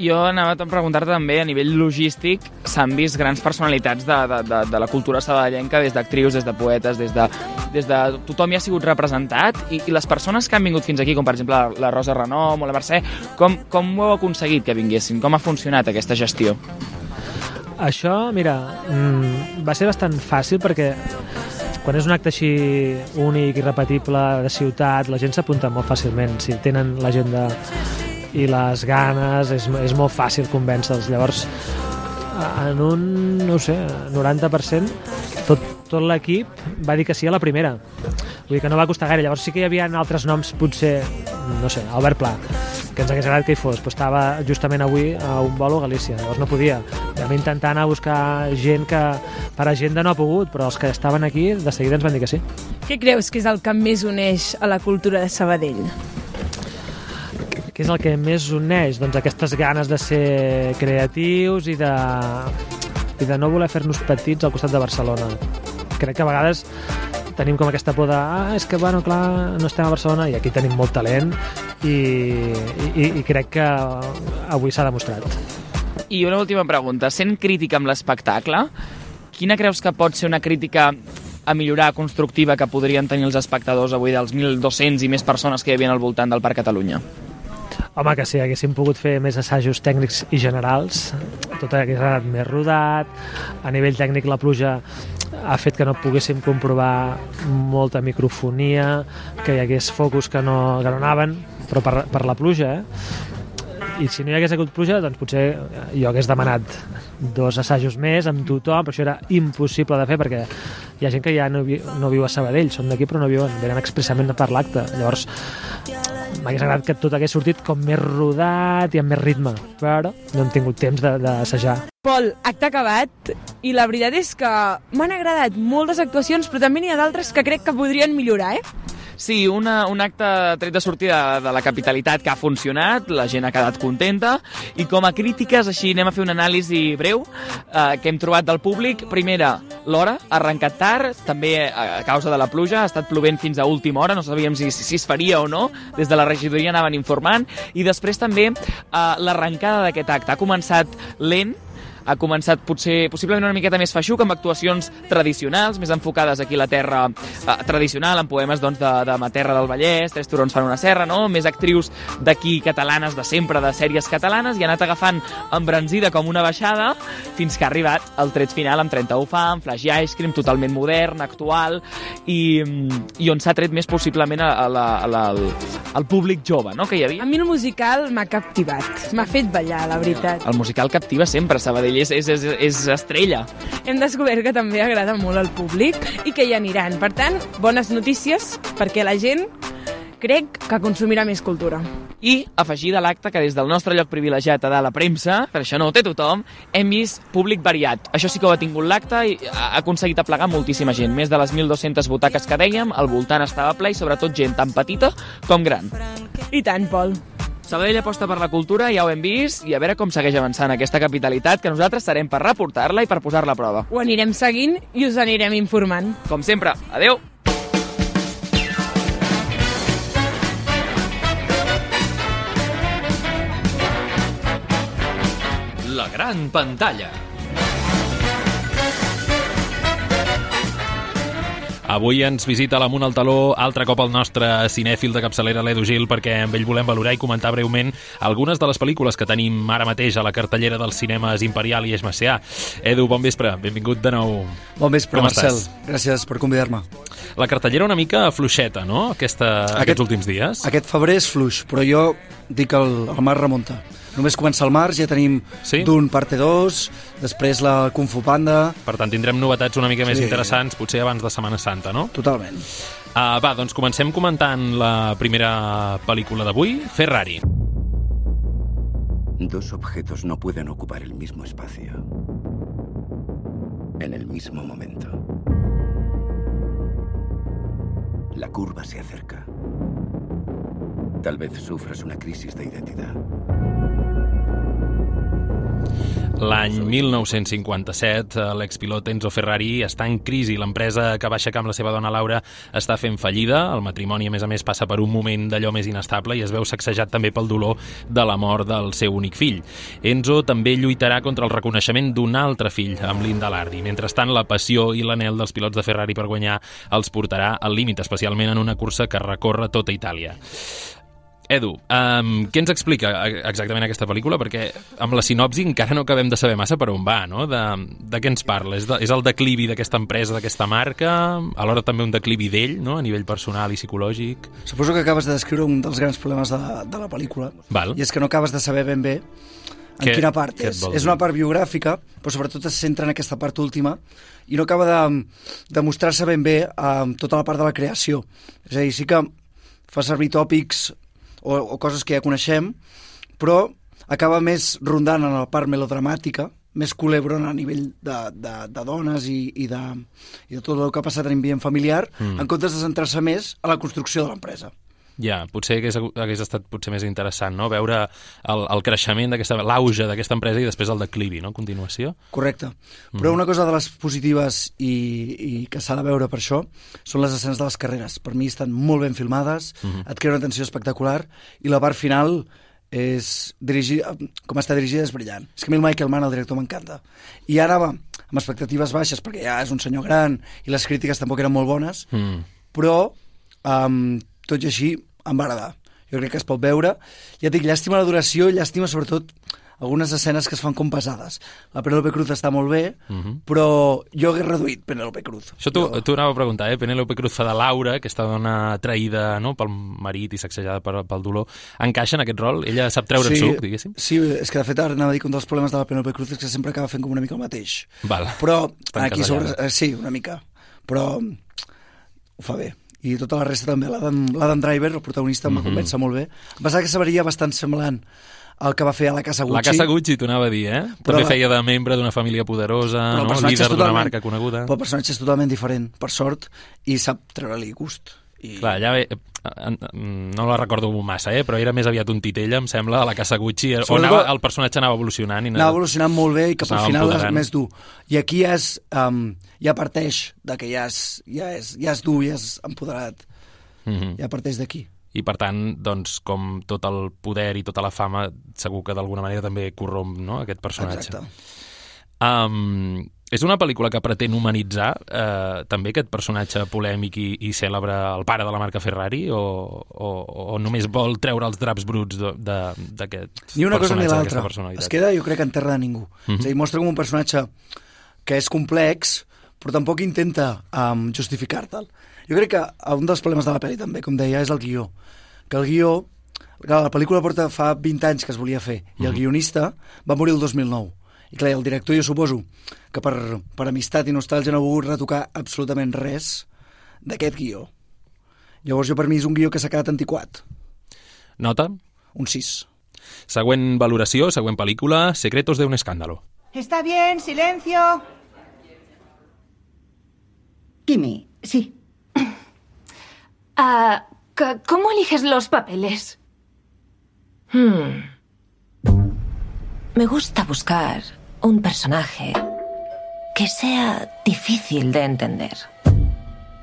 S6: Jo anava a preguntar-te també, a nivell logístic, s'han vist grans personalitats de, de, de, de la cultura sabadellenca, des d'actrius, des de poetes, des de, des de... Tothom hi ha sigut representat i, i les persones que han vingut fins aquí, com per exemple la Rosa Renom o la Mercè, com, com ho heu aconseguit que vinguessin? Com ha funcionat aquesta gestió?
S11: Això, mira, mmm, va ser bastant fàcil perquè quan és un acte així únic i repetible de ciutat, la gent s'apunta molt fàcilment. Si tenen l'agenda i les ganes, és, és molt fàcil convèncer-los. Llavors, en un, no sé, 90%, tot, tot l'equip va dir que sí a la primera. Vull dir que no va costar gaire. Llavors sí que hi havia altres noms, potser, no sé, Albert Pla, que ens hagués agradat que hi fos, però estava justament avui a un vol a Galícia, llavors no podia. Vam intentar anar a buscar gent que per agenda no ha pogut, però els que estaven aquí de seguida ens van dir que sí.
S3: Què creus que és el que més uneix a la cultura de Sabadell?
S11: Què és el que més uneix? Doncs aquestes ganes de ser creatius i de, i de no voler fer-nos petits al costat de Barcelona. Crec que a vegades tenim com aquesta por de ah, és que, bueno, clar, no estem a Barcelona i aquí tenim molt talent i, i, i crec que avui s'ha demostrat.
S6: I una última pregunta. Sent crítica amb l'espectacle, quina creus que pot ser una crítica a millorar constructiva que podrien tenir els espectadors avui dels 1.200 i més persones que hi havia al voltant del Parc Catalunya?
S11: Home, que si haguéssim pogut fer més assajos tècnics i generals, tot hagués anat més rodat, a nivell tècnic la pluja ha fet que no poguéssim comprovar molta microfonia, que hi hagués focus que no, que no anaven, però per, per la pluja, eh? I si no hi hagués hagut pluja, doncs potser jo hagués demanat dos assajos més amb tothom, però això era impossible de fer perquè hi ha gent que ja no, vi, no viu a Sabadell, són d'aquí però no viuen, venen expressament per l'acte. Llavors, m'hagués agradat que tot hagués sortit com més rodat i amb més ritme, però no hem tingut temps d'assajar.
S3: Pol, acte acabat, i la veritat és que m'han agradat moltes actuacions, però també n'hi ha d'altres que crec que podrien millorar, eh?
S6: Sí, una, un acte tret de sortida de la capitalitat que ha funcionat, la gent ha quedat contenta, i com a crítiques, així anem a fer una anàlisi breu eh, que hem trobat del públic. Primera, l'hora, ha arrencat tard, també a causa de la pluja, ha estat plovent fins a última hora, no sabíem si, si es faria o no, des de la regidoria anaven informant, i després també eh, l'arrencada d'aquest acte. Ha començat lent, ha començat potser possiblement una miqueta més feixuc, amb actuacions tradicionals, més enfocades aquí a la terra eh, tradicional, amb poemes doncs, de, de ma terra del Vallès, Tres turons fan una serra, no? més actrius d'aquí catalanes de sempre, de sèries catalanes, i ha anat agafant embranzida com una baixada fins que ha arribat al tret final amb 31 fam, Flash i Ice Cream, totalment modern, actual, i, i on s'ha tret més possiblement a, a la, a la, al, al públic jove no? que hi havia.
S3: A mi el musical m'ha captivat, m'ha fet ballar, la veritat.
S6: El musical captiva sempre, Sabadell és, és, és, és estrella.
S3: Hem descobert que també agrada molt al públic i que hi aniran. Per tant, bones notícies perquè la gent crec que consumirà més cultura.
S6: I afegir de l'acte que des del nostre lloc privilegiat a dalt la premsa, per això no ho té tothom, hem vist públic variat. Això sí que ho ha tingut l'acte i ha aconseguit aplegar moltíssima gent. Més de les 1.200 butaques que dèiem, al voltant estava ple i sobretot gent tan petita com gran.
S3: I tant, Pol.
S6: Sabadell aposta per la cultura, ja ho hem vist, i a veure com segueix avançant aquesta capitalitat, que nosaltres serem per reportar-la i per posar-la a prova.
S3: Ho anirem seguint i us anirem informant.
S6: Com sempre, adeu!
S2: La gran pantalla.
S1: Avui ens visita a l'Amunt al Taló altre cop el nostre cinèfil de capçalera, l'Edu Gil, perquè amb ell volem valorar i comentar breument algunes de les pel·lícules que tenim ara mateix a la cartellera dels cinemes Imperial i Esmacià. Edu, bon vespre, benvingut de nou.
S12: Bon vespre,
S1: Com
S12: Marcel.
S1: estàs?
S12: Gràcies per convidar-me.
S1: La cartellera una mica fluixeta, no?, Aquesta, Aquest... aquests últims dies.
S12: Aquest febrer és fluix, però jo dic que el, el mar remunta. Només comença el març, ja tenim sí? d'un parte 2, després la Kung Fu Panda...
S1: Per tant, tindrem novetats una mica més
S12: Sí.
S1: interessants, potser abans de Setmana Santa, no?
S12: Totalment.
S1: Uh, va, doncs comencem comentant la primera pel·lícula d'avui, Ferrari.
S13: Dos objetos no pueden ocupar el mismo espacio en el mismo momento. La curva se acerca. Tal vez sufras una crisis de identidad.
S1: L'any 1957, eh, l'expilot Enzo Ferrari està en crisi. L'empresa que va aixecar amb la seva dona Laura està fent fallida. El matrimoni, a més a més, passa per un moment d'allò més inestable i es veu sacsejat també pel dolor de la mort del seu únic fill. Enzo també lluitarà contra el reconeixement d'un altre fill, amb Linda Lardi. Mentrestant, la passió i l'anel dels pilots de Ferrari per guanyar els portarà al límit, especialment en una cursa que recorre tota Itàlia. Edu, um, què ens explica eh, exactament aquesta pel·lícula? Perquè amb la sinopsi encara no acabem de saber massa per on va, no? De, de què ens parla? És, de, és el declivi d'aquesta empresa, d'aquesta marca, alhora també un declivi d'ell, no? A nivell personal i psicològic.
S12: Suposo que acabes de descriure un dels grans problemes de, de la pel·lícula,
S1: Val.
S12: i és que no acabes de saber ben bé en
S1: Què-
S12: quina part és. És una part biogràfica, però sobretot es centra en aquesta part última i no acaba de, de mostrar-se ben bé amb tota la part de la creació. És a dir, sí que fa servir tòpics o, o coses que ja coneixem, però acaba més rondant en la part melodramàtica, més culebrona a nivell de, de, de dones i, i, de, i de tot el que ha passat en ambient familiar,
S1: Mm.
S12: mm. en comptes de centrar-se més a la construcció de l'empresa.
S1: Ja, potser hagués, hagués estat potser més interessant, no? Veure el, el creixement d'aquesta, l'auge d'aquesta empresa i després el declivi, no? A continuació.
S12: Correcte. Però una cosa de les positives i, i que s'ha de veure per això són les escenes de les carreres. Per mi estan molt ben filmades,
S1: Mhm.
S12: et crea una tensió espectacular i la part final és dirigir, com està dirigida és brillant. És que a mi el Michael Mann, el director, m'encanta. I ara va amb expectatives baixes, perquè ja és un senyor gran i les crítiques tampoc eren molt bones,
S1: Mm.
S12: però um, tot i així em va agradar. Jo crec que es pot veure. Ja et dic, llàstima la duració i llàstima sobretot algunes escenes que es fan com pesades. La Penélope Cruz està molt bé,
S1: Mhm.
S12: però jo hagués reduït Penélope Cruz.
S1: Això t'ho t'ho anava a preguntar, eh? Penélope Cruz fa de Laura, aquesta dona traïda no? pel marit i sacsejada per, pel dolor. Encaixa en aquest rol? Ella sap treure
S12: sí,
S1: suc, diguéssim?
S12: Sí, és que de fet ara anava a dir que un dels problemes de la Penélope Cruz és que sempre acaba fent com una mica el mateix.
S1: Val.
S12: Però
S1: Està
S12: aquí sobre... eh, Sí, una mica. Però ho fa bé. I tota la resta també. L'Adam Driver, el protagonista, em va
S1: Mhm.
S12: convèncer molt bé. Em pensava que seria bastant semblant al que va fer a la Casa Gucci.
S1: La Casa Gucci, t'ho anava a dir, eh?
S12: Però
S1: També
S12: la-
S1: feia de membre d'una família poderosa,
S12: el
S1: no? líder d'una marca coneguda.
S12: Però el personatge és totalment diferent, per sort, i sap treure-li gust. I...
S1: Clar, ja eh, eh, no la recordo massa, eh? però era més aviat un titella, em sembla, a la Casa Gucci, on
S12: Sobretot-
S1: anava, el personatge anava evolucionant. I
S12: Anava evolucionant molt bé i cap al final és més dur. I aquí és, um, ja parteix de que ja és, ja és, ja és dur, ja és empoderat.
S1: Mhm.
S12: Ja parteix d'aquí.
S1: I per tant, doncs, com tot el poder i tota la fama, segur que d'alguna manera també corromp no? aquest personatge.
S12: Exacte.
S1: Um, és una pel·lícula que pretén humanitzar eh, també aquest personatge polèmic i, i cèlebre, el pare de la marca Ferrari, o, o, o només vol treure els draps bruts d'aquest
S12: Ni una cosa ni
S1: personatge,
S12: l'altra. Es queda, jo crec, en terra de ningú.
S1: Mhm.
S12: És a dir, mostra com un personatge que és complex, però tampoc intenta um, justificar-te'l. Jo crec que un dels problemes de la pel·li també, com deia, és el guió. Que el guió... Clar, la pel·lícula porta fa 20 anys que es volia fer, i el
S1: Mhm.
S12: guionista va morir el 2009. I clar, el director jo suposo que per, per amistat i nostàlgia no ha volgut retocar absolutament res d'aquest guió. Llavors jo per mi és un guió que s'ha quedat antiquat.
S1: Nota?
S12: Un 6.
S1: Següent valoració, següent pel·lícula, Secretos de un escándalo.
S14: Está bien, silencio.
S15: Kimi, sí. Ah, ¿Cómo eliges los papeles?
S16: Hmm. Me gusta buscar un personaje que sea difícil de entender.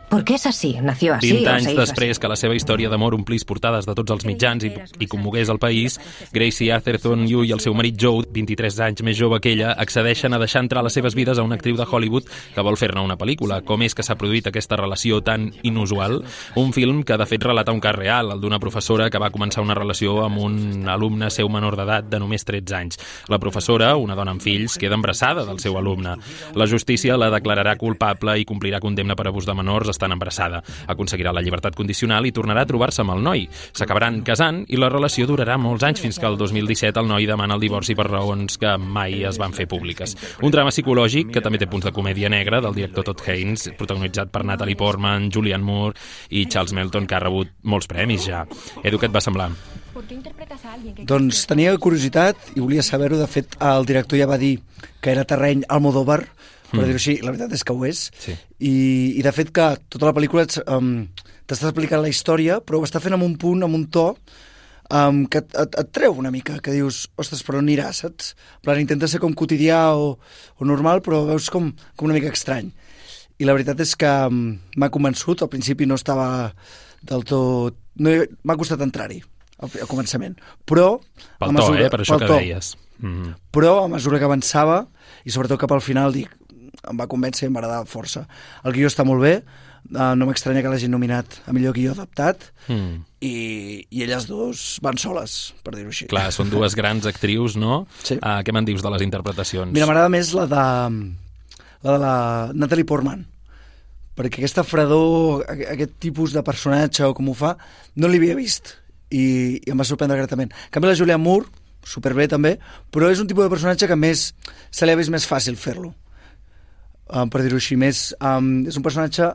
S16: Porque es así, nació así.
S1: 20
S16: o
S1: anys
S16: hizo
S1: després que la seva història d'amor omplís portades de tots els mitjans i, i commogués el país, Gracie Atherton Yu i el seu marit Joe, 23 anys més jove que ella, accedeixen a deixar entrar a les seves vides a una actriu de Hollywood que vol fer-ne una pel·lícula. Com és que s'ha produït aquesta relació tan inusual? Un film que, de fet, relata un cas real, el d'una professora que va començar una relació amb un alumne seu menor d'edat de només 13 anys. La professora, una dona amb fills, queda embarassada del seu alumne. La justícia la declararà culpable i complirà condemna per abús de menors estant embarassada. Aconseguirà la llibertat condicional i tornarà a trobar-se amb el noi. S'acabaran casant i la relació durarà molts anys fins que el 2017 el noi demana el divorci per raons que mai es van fer públiques. Un drama psicològic que també té punts de comèdia negra del director Todd Haynes, protagonitzat per Natalie Portman, Julianne Moore i Charles Melton, que ha rebut molts premis ja. Edu, què et va semblar?
S12: Doncs tenia curiositat i volia saber-ho. De fet, el director ja va dir que era terreny Almodóvar, per
S1: Mm.
S12: dir-ho així, la veritat és que ho és.
S1: Sí.
S12: I, I de fet que tota la pel·lícula um, t'està explicant la història, però ho està fent amb un punt, amb un to, um, que et, et, et treu una mica, que dius, ostres, però on anirà, saps? En plan, intenta ser com quotidià o, o normal, però veus com, com una mica estrany. I la veritat és que um, m'ha convençut, al principi no estava del tot... No, m'ha costat entrar-hi al, al començament, però...
S1: Pel to,
S12: mesura-
S1: eh? Per això que
S12: to.
S1: deies. Mm.
S12: Però a mesura que avançava, i sobretot cap al final, dic, em va convèncer i em va agradar força. El guió està molt bé, uh, no m'estranya que l'hagin nominat a millor guió adaptat,
S1: Mm.
S12: i, i elles dos van soles, per dir-ho així.
S1: Clar, són dues grans actrius, no?
S12: Sí.
S1: Uh, què me'n dius de les interpretacions?
S12: Mira, m'agrada més la de, la de la Natalie Portman, perquè aquesta fredor, aqu- aquest tipus de personatge o com ho fa, no l'havia vist i, i em va sorprendre gratament. En canvi, la Julia Moore, superbé també, però és un tipus de personatge que més se li ha vist més fàcil fer-lo. Um, per dir-ho així, més, um, és un personatge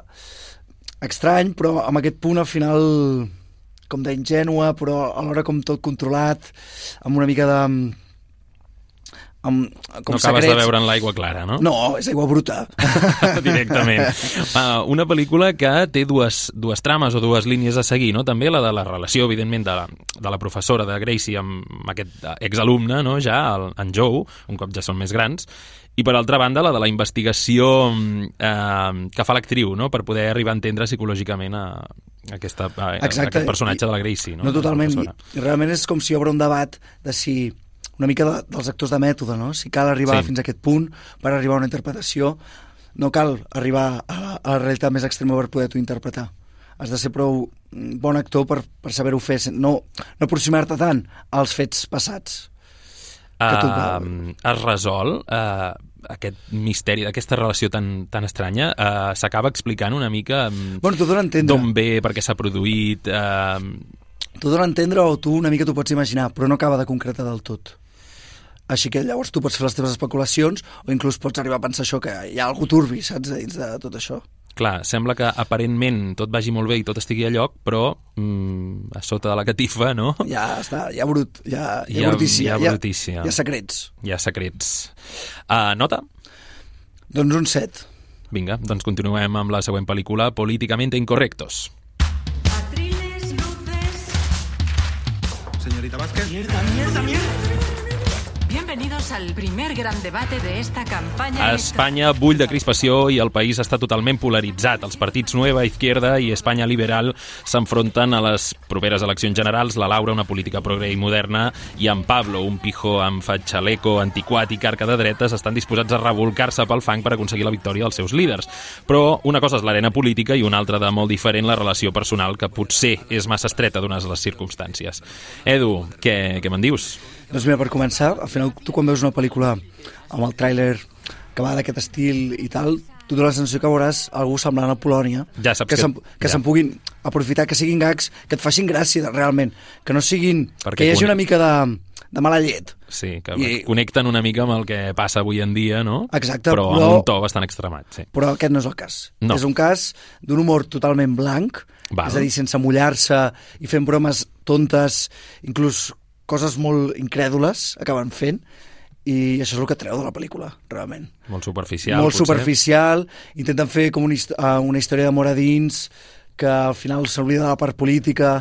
S12: estrany, però amb aquest punt al final com d'ingènua, però alhora com tot controlat, amb una mica de... Amb, com
S1: no acabes de
S12: secrets.
S1: veure en l'aigua clara, no?
S12: No, és aigua bruta.
S1: Directament. Uh, una pel·lícula que té dues, dues trames o dues línies a seguir, no? També la de la relació, evidentment, de la, de la professora de Gracie amb aquest exalumne, no? ja, el, en Joe, un cop ja són més grans, i per altra banda la de la investigació eh, que fa l'actriu, no? per poder arribar a entendre psicològicament a, a, aquesta, a,
S12: Exacte.
S1: aquest personatge de la Gracie. No,
S12: No, totalment. I. I realment és com si obre un debat de si una mica de, dels actors de mètode, no? Si cal arribar
S1: Sí.
S12: fins a aquest punt per arribar a una interpretació, no cal arribar a, la- a la realitat més extrema per poder-t'ho interpretar. Has de ser prou mm, bon actor per, per saber-ho fer, no, no aproximar-te tant als fets passats.
S1: Uh, es resol uh, aquest misteri d'aquesta relació tan, tan estranya uh, s'acaba explicant una mica
S12: Bueno,
S1: d'on ve, per què s'ha produït uh,
S12: T'ho dona a entendre o tu una mica t'ho pots imaginar, però no acaba de concretar del tot. Així que llavors tu pots fer les teves especulacions o inclús pots arribar a pensar això, que hi ha algú turbi, saps, dins de tot això.
S1: Clar, sembla que aparentment tot vagi molt bé i tot estigui a lloc però mm, a sota de la catifa no?
S12: Ja està, hi ha brut, hi ha, hi
S1: Hi
S12: ha, brutícia,
S1: hi ha
S12: hi ha,
S1: brutícia.
S12: hi ha secrets.
S1: hi ha secrets uh, nota?
S12: Doncs un 7.
S1: Vinga, doncs continuem amb la següent pel·lícula Políticamente Incorrectos.
S17: Señorita Vázquez. Mierda, mierda, mierda. Bienvenidos al primer gran debate de esta campaña.
S1: A Espanya bull de crispació i el país està totalment polaritzat. Els partits Nueva Izquierda i Espanya Liberal s'enfronten a les properes eleccions generals. La Laura, una política progre i moderna, i en Pablo, un pijo amb fatxaleco antiquat i carca de dretes, estan disposats a revolcar-se pel fang per aconseguir la victòria dels seus líders. Però una cosa és l'arena política i una altra de molt diferent la relació personal, que potser és massa estreta dones les circumstàncies. Edu, què, què me'n dius?
S12: Doncs mira, per començar, al final tu quan veus una pel·lícula amb el tràiler que va d'aquest estil i tal, tu dones la sensació que veuràs algú semblant a Polònia,
S1: Ja saps
S12: que,
S1: que-
S12: se'n que
S1: ja.
S12: se'n puguin aprofitar, que siguin gags, que et facin gràcia realment, que no siguin...
S1: Perquè
S12: que hi hagi una mica de, de mala llet.
S1: Sí, que
S12: I-
S1: connecten una mica amb el que passa avui en dia, no?
S12: Exacte,
S1: però,
S12: però-
S1: amb un to bastant extremat, sí.
S12: Però aquest no és el cas.
S1: No.
S12: És un cas d'un humor totalment blanc,
S1: Val.
S12: és a dir, sense mullar-se i fent bromes tontes, inclús coses molt incrèdules acaben fent, i això és el que treu de la pel·lícula, realment.
S1: Molt superficial,
S12: molt
S1: potser.
S12: superficial, intenten fer com una, uh, una història d'amor a dins, que al final s'oblida de la part política,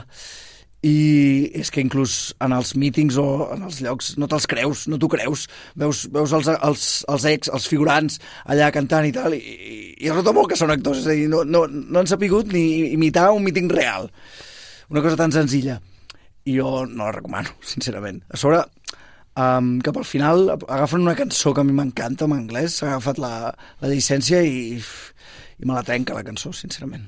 S12: i és que inclús en els mítings o en els llocs no te'ls creus, no t'ho creus. Veus, veus els, els, els ex, els figurants allà cantant i tal, i, i, i es nota molt que són actors, és a dir, no, no, no han sapigut ni imitar un míting real. Una cosa tan senzilla. I jo no la recomano, sincerament. A sobre, um, cap al final agafen una cançó que a mi m'encanta en anglès, s'ha agafat la, la llicència i, i me la trenca la cançó, sincerament.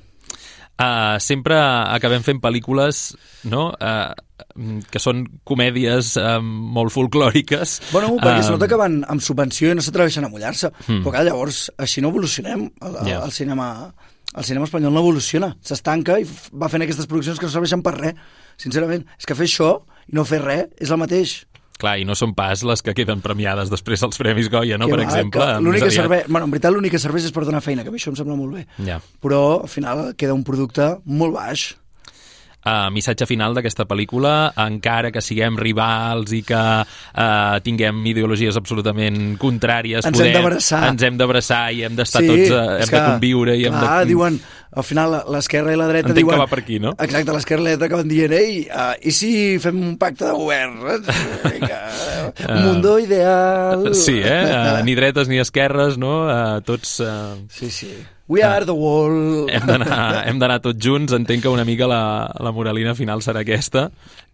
S1: Uh, sempre acabem fent pel·lícules no? uh, que són comèdies uh, molt folclòriques.
S12: Bueno, perquè es
S1: Um,
S12: nota que van amb subvenció i no s'atreveixen a mullar-se. Mm. Però clar, llavors, així no evolucionem. El,
S1: Ja.
S12: el, cinema, el cinema espanyol no evoluciona. S'estanca i va fent aquestes produccions que no serveixen per res. Sincerament, és que fer això i no fer res és el mateix.
S1: Clar, i no són pas les que queden premiades després als Premis Goya, no?
S12: Que
S1: per
S12: va,
S1: exemple.
S12: que L'únic que serveix... Bueno, en veritat l'únic que serveix és per donar feina, que a mi això em sembla molt bé.
S1: Ja.
S12: Però al final queda un producte molt baix.
S1: Uh, missatge final d'aquesta pel·lícula, encara que siguem rivals i que uh, tinguem ideologies absolutament contràries,
S12: Ens hem
S1: podem-
S12: d'abraçar.
S1: Ens hem d'abraçar i hem d'estar tots, uh,
S12: és
S1: hem de conviure i hem
S12: clar,
S1: de...
S12: diuen, al final l'esquerra i la dreta
S1: Entenc
S12: diuen...
S1: que va per aquí, no?
S12: Exacte, l'esquerra i la dreta acaben dient, ei, uh, i si fem un pacte de govern? Vinga, un mundo ideal...
S1: Sí, eh? Uh, ni dretes ni esquerres, no? Uh, tots... Uh,
S12: sí, sí. We are the world.
S1: Hem d'anar tots junts. Entenc que una mica la, la moralina final serà aquesta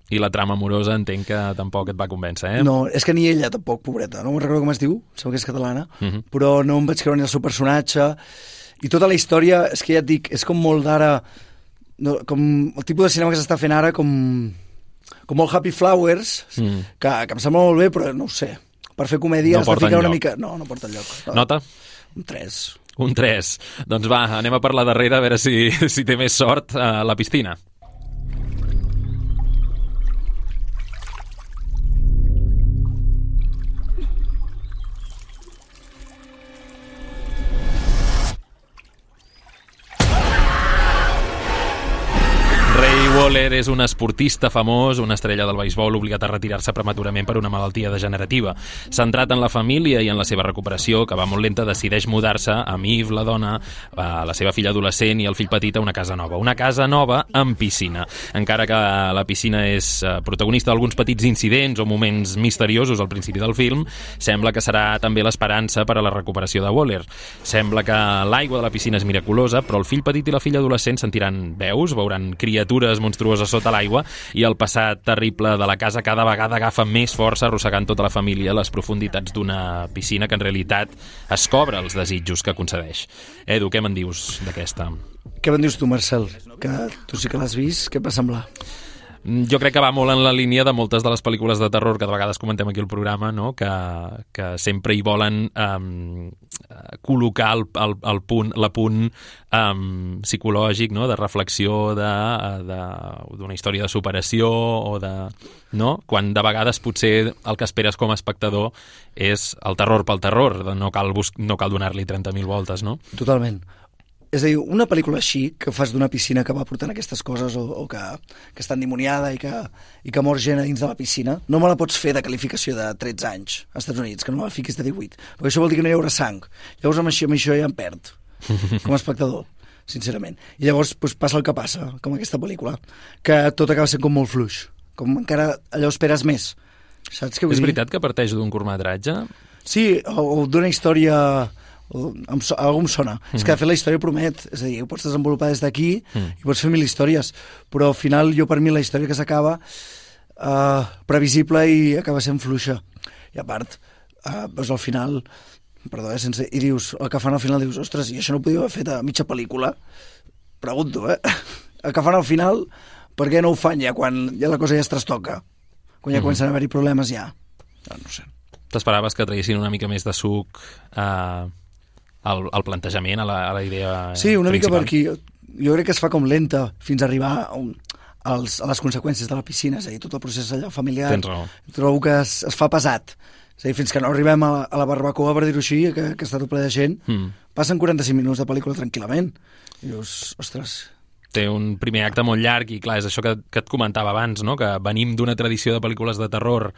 S1: i la trama amorosa entenc que tampoc et va convèncer, eh?
S12: No, és que ni ella tampoc, pobreta, no me'n recordo com es diu, sembla que és catalana,
S1: Mhm.
S12: però no em vaig creure ni el seu personatge, i tota la història, és que ja et dic, és com molt d'ara, no, com el tipus de cinema que s'està fent ara, com, com molt Happy Flowers,
S1: Mm.
S12: que, que em sembla molt bé, però no ho sé, per fer comèdia
S1: No
S12: has de ficar una mica... No, no porta enlloc. No.
S1: Nota?
S12: Un 3.
S1: Un 3. Doncs va, anem a per la darrera a veure si, si té més sort a la piscina. Waller és un esportista famós, una estrella del beisbol obligat a retirar-se prematurament per una malaltia degenerativa. Centrat en la família i en la seva recuperació, que va molt lenta, decideix mudar-se amb Eve, la dona, a la seva filla adolescent i el fill petit a una casa nova. Una casa nova amb piscina. Encara que la piscina és eh, protagonista d'alguns petits incidents o moments misteriosos al principi del film, sembla que serà també l'esperança per a la recuperació de Waller. Sembla que l'aigua de la piscina és miraculosa, però el fill petit i la filla adolescent sentiran veus, veuran criatures monstruoses sota l'aigua i el passat terrible de la casa cada vegada agafa més força arrossegant tota la família a les profunditats d'una piscina que en realitat es cobra els desitjos que concedeix. Edu, què me'n dius d'aquesta?
S12: Què me'n dius tu, Marcel? Que tu sí que l'has vist, què et va semblar?
S1: Mm, Jo crec que va molt en la línia de moltes de les pel·lícules de terror que de vegades comentem aquí al programa, no? que, que sempre hi volen um, col·locar el, el, el punt, la punt um, psicològic, no? de reflexió de, d'una història de superació o de... No? Quan de vegades potser el que esperes com a espectador és el terror pel terror, no cal, no cal donar-li 30.000 voltes, no?
S12: Totalment. És a dir, una pel·lícula així, que fas d'una piscina que va portant aquestes coses o, o que, que està endimoniada i que, i que mor gent a dins de la piscina, no me la pots fer de qualificació de 13 anys als Estats Units, que no me la fiquis de 18, perquè això vol dir que no hi haurà sang. Llavors amb això, amb això ja em perd, com a espectador, sincerament. I llavors doncs, passa el que passa, com aquesta pel·lícula, que tot acaba sent com molt fluix, com encara allò esperes més. Saps què vull
S1: És
S12: dir?
S1: veritat que parteix d'un curtmetratge?
S12: Sí, o, o d'una història... Em, so- algú em sona. És que, de
S1: Mhm.
S12: fet, la història promet. És a dir, ho pots desenvolupar des d'aquí
S1: Mm.
S12: i pots fer mil històries. Però, al final, jo, per mi, la història que s'acaba uh, previsible i acaba sent fluixa. I, a part, uh, doncs, al final... Perdó, eh, sense... I dius, el que fan al final, dius, ostres, i això no ho podíeu haver fet a mitja pel·lícula? Pregunto, eh? El que fan al final, per què no ho fan ja quan ja la cosa ja es trastoca? Quan ja
S1: Mhm.
S12: comencen a haver-hi problemes ja? No, no sé.
S1: T'esperaves que traguessin una mica més de suc eh, al, al plantejament, a la, a la idea
S12: Sí, una mica per
S1: principal?
S12: aquí. Jo crec que es fa com lenta fins a arribar a, un, als, a les conseqüències de la piscina, és a dir, tot el procés allò familiar.
S1: Tens raó.
S12: Trobo que es, es fa pesat. És a dir, fins que no arribem a la, a la barbacoa, per dir-ho així, que, que està tot ple de gent,
S1: Mm.
S12: passen 45 minuts de pel·lícula tranquil·lament. I dius, ostres,
S1: té un primer acte molt llarg i clar, és això que, que et comentava abans, no? que venim d'una tradició de pel·lícules de terror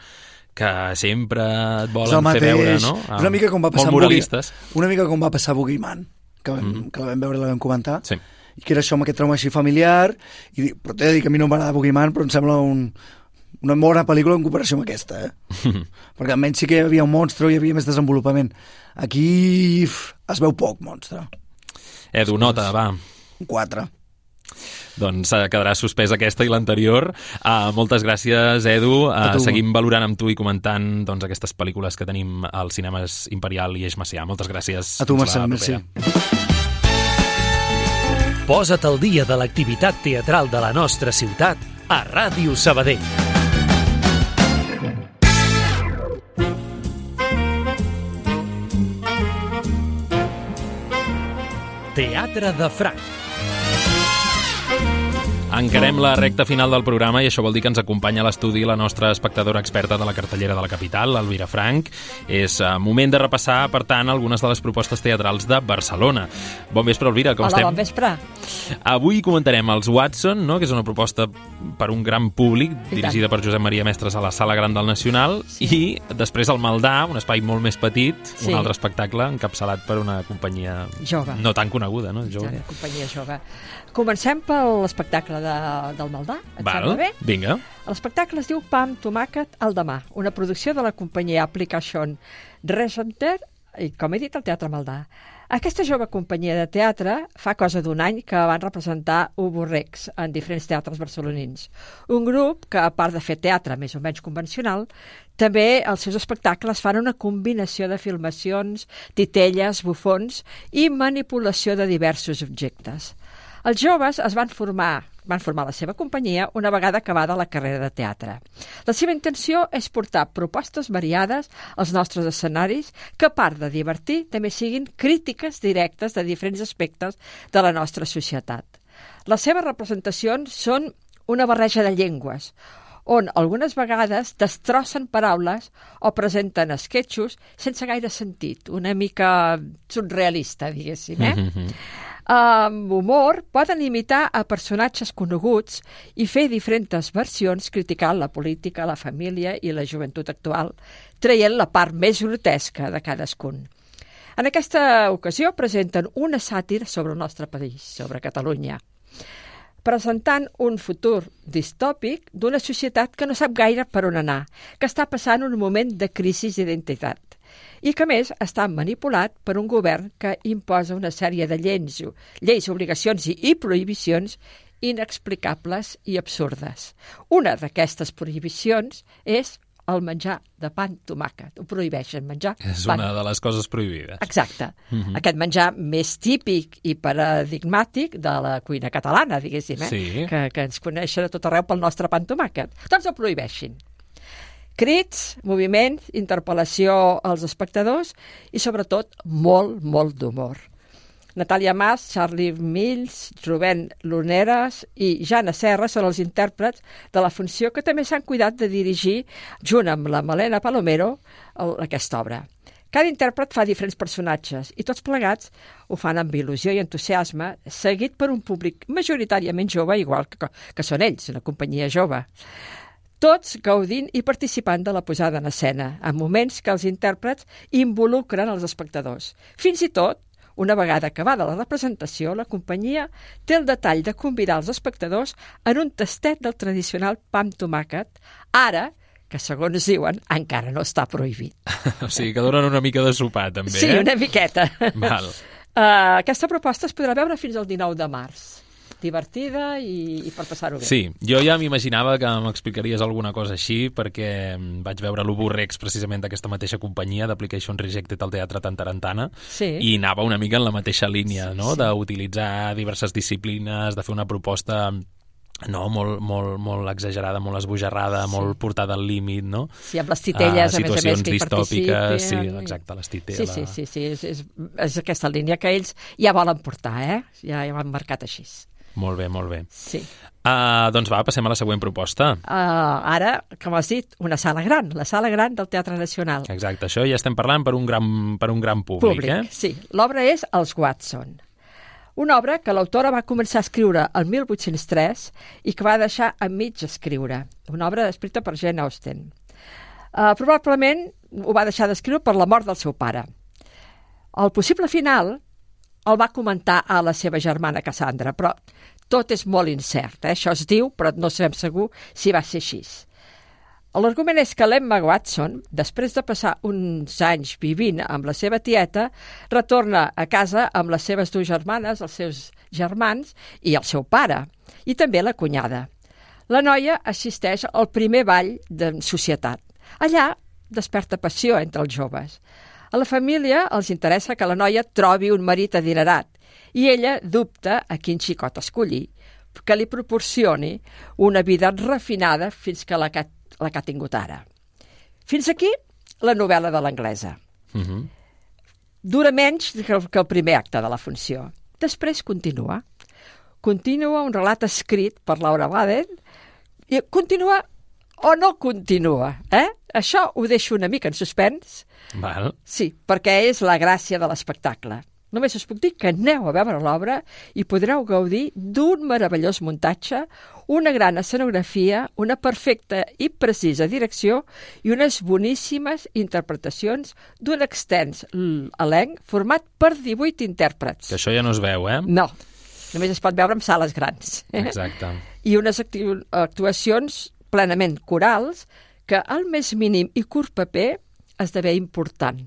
S1: que sempre et volen fer veure, no?
S12: És una mica com va passar amb Boogie-
S1: moralistes.
S12: Una mica com va passar a Boogeyman, que, vam,
S1: Mhm.
S12: que la vam veure i la vam comentar.
S1: Sí.
S12: I que era això amb aquest trauma així familiar. I, di- però t'he de dir que a mi no m'agrada Boogeyman, però em sembla un, una bona pel·lícula en comparació amb aquesta, eh? Perquè almenys sí que hi havia un monstre i hi havia més desenvolupament. Aquí es veu poc monstre.
S1: Edu, nota, va.
S12: Un 4.
S1: Doncs eh, quedarà suspès aquesta i l'anterior. Uh, moltes gràcies, Edu.
S12: A tu.
S1: seguim valorant amb tu i comentant doncs, aquestes pel·lícules que tenim als cinemes Imperial i Eix Macià. Moltes gràcies.
S12: A tu, Marcel, merci.
S2: Posa't al dia de l'activitat teatral de la nostra ciutat a Ràdio Sabadell. Teatre de Franc.
S1: Encarem la recta final del programa i això vol dir que ens acompanya a l'estudi la nostra espectadora experta de la cartellera de la capital, l'Elvira Frank. És uh, moment de repassar, per tant, algunes de les propostes teatrals de Barcelona. Bon vespre, Elvira, com
S18: Hola,
S1: estem?
S18: bon vespre.
S1: Avui comentarem els Watson, no? que és una proposta per un gran públic, dirigida per Josep Maria Mestres a la Sala Gran del Nacional, sí. i després el Maldà, un espai molt més petit,
S18: Sí.
S1: un altre espectacle encapçalat per una companyia
S18: Jove.
S1: no tan coneguda, no? Jove.
S18: Ja, companyia jove. Comencem per l'espectacle de, del Maldà. Et sembla bé?
S1: vinga.
S18: L'espectacle es diu Pam, tomàquet, al demà, una producció de la companyia Application Recenter i, com he dit, el Teatre Maldà. Aquesta jove companyia de teatre fa cosa d'un any que van representar Uborrex en diferents teatres barcelonins. Un grup que, a part de fer teatre més o menys convencional, també els seus espectacles fan una combinació de filmacions, titelles, bufons i manipulació de diversos objectes. Els joves es van formar van formar la seva companyia una vegada acabada la carrera de teatre. La seva intenció és portar propostes variades als nostres escenaris que, a part de divertir, també siguin crítiques directes de diferents aspectes de la nostra societat. Les seves representacions són una barreja de llengües, on algunes vegades destrossen paraules o presenten esquetxos sense gaire sentit, una mica surrealista, diguéssim, eh? Amb humor poden imitar a personatges coneguts i fer diferents versions criticant la política, la família i la joventut actual, traient la part més grotesca de cadascun. En aquesta ocasió presenten una sàtir sobre el nostre país, sobre Catalunya, presentant un futur distòpic d'una societat que no sap gaire per on anar, que està passant un moment de crisi d'identitat i que, més, està manipulat per un govern que imposa una sèrie de lleis, lleis obligacions i, i prohibicions inexplicables i absurdes. Una d'aquestes prohibicions és el menjar de pa amb tomàquet. Ho prohibeixen, menjar
S1: És
S18: pa.
S1: una de les coses prohibides.
S18: Exacte.
S1: Mhm.
S18: Aquest menjar més típic i paradigmàtic de la cuina catalana, diguéssim, eh?
S1: Sí.
S18: que, que ens coneixen a tot arreu pel nostre pa amb tomàquet. Doncs el prohibeixin. Crits, moviments, interpel·lació als espectadors i, sobretot, molt, molt d'humor. Natàlia Mas, Charlie Mills, Rubén Luneres i Jana Serra són els intèrprets de la funció que també s'han cuidat de dirigir, junt amb la Malena Palomero, el, aquesta obra. Cada intèrpret fa diferents personatges i tots plegats ho fan amb il·lusió i entusiasme, seguit per un públic majoritàriament jove, igual que, que són ells, una companyia jove. Tots gaudint i participant de la posada en escena, en moments que els intèrprets involucren els espectadors. Fins i tot, una vegada acabada la representació, la companyia té el detall de convidar els espectadors en un tastet del tradicional pa amb tomàquet, ara que segons diuen encara no està prohibit.
S1: O sigui, que donen una mica de sopar, també,
S18: Sí,
S1: eh?
S18: una miqueta.
S1: Val.
S18: Uh, aquesta proposta es podrà veure fins al 19 de març. Divertida i, i per passar-ho bé.
S1: Sí, jo ja m'imaginava que m'explicaries alguna cosa així perquè mm, vaig veure l'Uburrex precisament d'aquesta mateixa companyia d'Application Rejected al Teatre Tantarantana
S18: Sí.
S1: i anava una mica en la mateixa línia, no?
S18: Sí.
S1: d'utilitzar diverses disciplines, de fer una proposta no, molt, molt, molt exagerada, molt esbojarrada,
S18: Sí.
S1: molt portada al límit, no?
S18: Sí, amb les titelles,
S1: Ah,
S18: a més a més, que hi
S1: distòpiques, sí,
S18: participen.
S1: exacte, les
S18: Sí,
S1: titelles.
S18: sí, sí, sí és, és, és aquesta línia que ells ja volen portar, eh? Ja, ja ho han marcat així.
S1: Molt bé, molt bé.
S18: Sí.
S1: Uh, doncs va, passem a la següent proposta.
S18: Uh, ara, com has dit, una sala gran, la sala gran del Teatre Nacional.
S1: Exacte, això ja estem parlant per un gran, per un gran públic,
S18: Públic,
S1: eh?
S18: sí. L'obra és Els Watson. Una obra que l'autora va començar a escriure el 1803 i que va deixar a mig escriure. Una obra escrita per Jane Austen. Uh, probablement ho va deixar d'escriure per la mort del seu pare. El possible final el va comentar a la seva germana Cassandra, però tot és molt incert. Eh? Això es diu, però no sabem segur si va ser així. L'argument és que l'Emma Watson, després de passar uns anys vivint amb la seva tieta, retorna a casa amb les seves dues germanes, els seus germans i el seu pare, i també la cunyada. La noia assisteix al primer ball de societat. Allà desperta passió entre els joves. A la família els interessa que la noia trobi un marit adinerat i ella dubta a quin xicot escollir, que li proporcioni una vida refinada fins que la que, la que ha tingut ara. Fins aquí la novel·la de l'anglesa.
S1: Uh -huh.
S18: Dura menys que el, que el primer acte de la funció. Després continua. Continua un relat escrit per Laura Baden i continua o no continua, eh? Això ho deixo una mica en suspens,
S1: Val.
S18: Sí, perquè és la gràcia de l'espectacle. Només us puc dir que aneu a veure l'obra i podreu gaudir d'un meravellós muntatge, una gran escenografia, una perfecta i precisa direcció i unes boníssimes interpretacions d'un extens elenc format per 18 intèrprets.
S1: Que això ja no es veu, eh?
S18: No, només es pot veure en sales grans.
S1: Exacte.
S18: I unes actu actuacions plenament corals que al més mínim i curt paper esdevé important.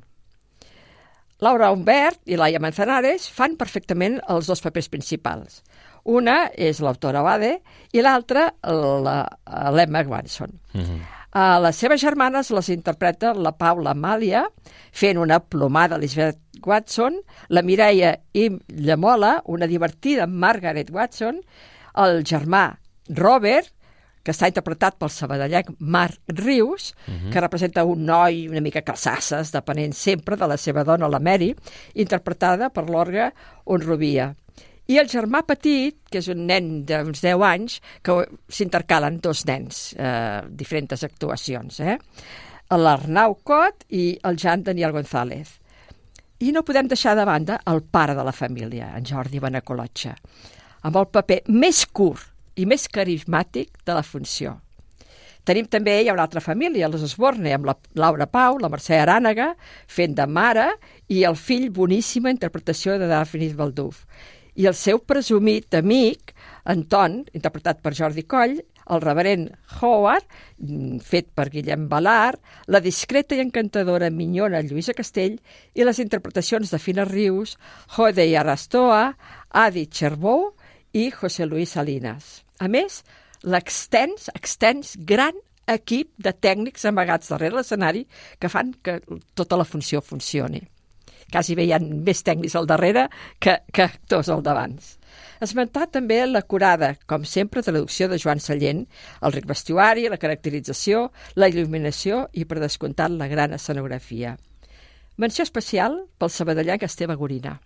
S18: Laura Humbert i Laia Manzanares fan perfectament els dos papers principals. Una és l'autora Bade i l'altra la- l'Emma Watson.
S1: Uh -huh.
S18: A les seves germanes les interpreta la Paula Amàlia, fent una plomada Elizabeth Watson, la Mireia i Llamola, una divertida Margaret Watson, el germà Robert, que està interpretat pel sabadellenc Marc Rius, uh
S19: Mhm.
S18: -huh. que representa un noi una mica calçasses, depenent sempre de la seva dona, la Mary, interpretada per l'orga Onrubia. I el germà petit, que és un nen d'uns 10 anys, que s'intercalen dos nens, eh, diferents actuacions, eh? l'Arnau Cot i el Jan Daniel González. I no podem deixar de banda el pare de la família, en Jordi Benacolotxa, amb el paper més curt i més carismàtic de la funció. Tenim també, hi ha una altra família, les Osborne, amb la Laura Pau, la Mercè Arànega, fent de mare, i el fill, boníssima interpretació de Daphne Balduf. I el seu presumit amic, Anton, interpretat per Jordi Coll, el reverent Howard, mm, fet per Guillem Balart, la discreta i encantadora minyona Lluïsa Castell i les interpretacions de Fina Rius, Jode Arastoa, Adi Cherbou i José Luis Salinas. A més, l'extens, extens, gran equip de tècnics amagats darrere l'escenari que fan que tota la funció funcioni. Quasi ha més tècnics al darrere que, que actors al davant. Esmentar també l'acurada, com sempre, traducció de Joan Sallent, el ric vestuari, la caracterització, la il·luminació i, per descomptat, la gran escenografia. Menció especial pel sabadellenc Esteve Gorina,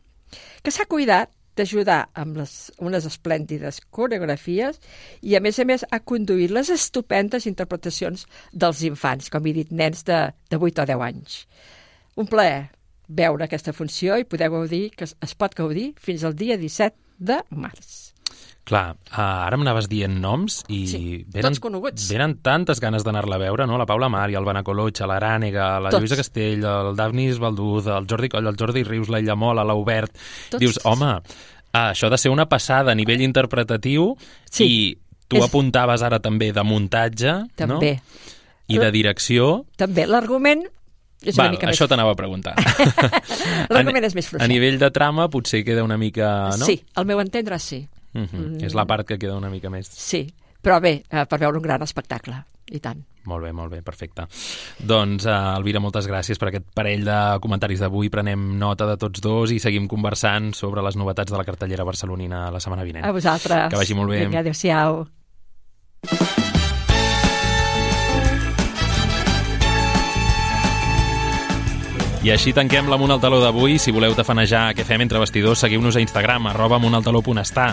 S18: que s'ha cuidat d'ajudar amb les, unes esplèndides coreografies i, a més a més, ha conduït les estupendes interpretacions dels infants, com he dit, nens de, de 8 o 10 anys. Un plaer veure aquesta funció i poder gaudir, que es, pot gaudir fins al dia 17 de març.
S1: Clar, uh, ara m'anaves dient noms i
S18: Sí,
S1: venen,
S18: tots coneguts.
S1: venen tantes ganes d'anar-la a veure, no? La Paula Mari, el Benacolotxa, l'Arànega, la
S18: Tots.
S1: Lluïsa Castell, el Daphnis Balduz, el Jordi Coll, el Jordi Rius, la Illamola.
S18: Tots.
S1: Dius, home, uh, això ha de ser una passada a nivell interpretatiu
S18: Sí,
S1: i tu
S18: és-
S1: apuntaves ara també de muntatge,
S18: També.
S1: no? I de direcció...
S18: També l'argument és
S1: Val,
S18: mica
S1: això
S18: més...
S1: t'anava a preguntar.
S18: L'argument és més
S1: A
S18: fluixet.
S1: nivell de trama potser queda una mica... No?
S18: Sí, al meu entendre sí.
S1: Uh -huh.
S18: Mm.
S1: És la part que queda una mica més...
S18: Sí, però bé, eh, per veure un gran espectacle, i tant.
S1: Molt bé, molt bé, perfecte. Doncs, uh, Elvira, moltes gràcies per aquest parell de comentaris d'avui. Prenem nota de tots dos i seguim conversant sobre les novetats de la cartellera barcelonina la setmana vinent.
S18: A vosaltres.
S1: Que vagi molt bé.
S18: Vinga, adéu-siau.
S1: I així tanquem l'Amunt al Taló d'avui. Si voleu tafanejar què fem entre vestidors, seguiu-nos a Instagram, arroba amuntaltaló.està.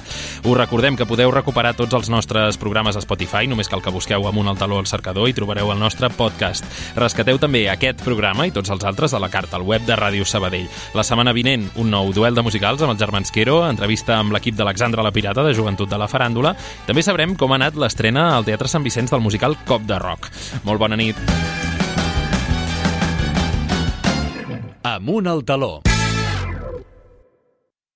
S1: Us recordem que podeu recuperar tots els nostres programes a Spotify, només cal que busqueu Amunt al Taló al cercador i trobareu el nostre podcast. Rescateu també aquest programa i tots els altres a la carta al web de Ràdio Sabadell. La setmana vinent, un nou duel de musicals amb els germans Quero, entrevista amb l'equip d'Alexandra la Pirata, de Joventut de la Faràndula. També sabrem com ha anat l'estrena al Teatre Sant Vicenç del musical Cop de Rock. Molt bona nit.
S2: Amunt al taló.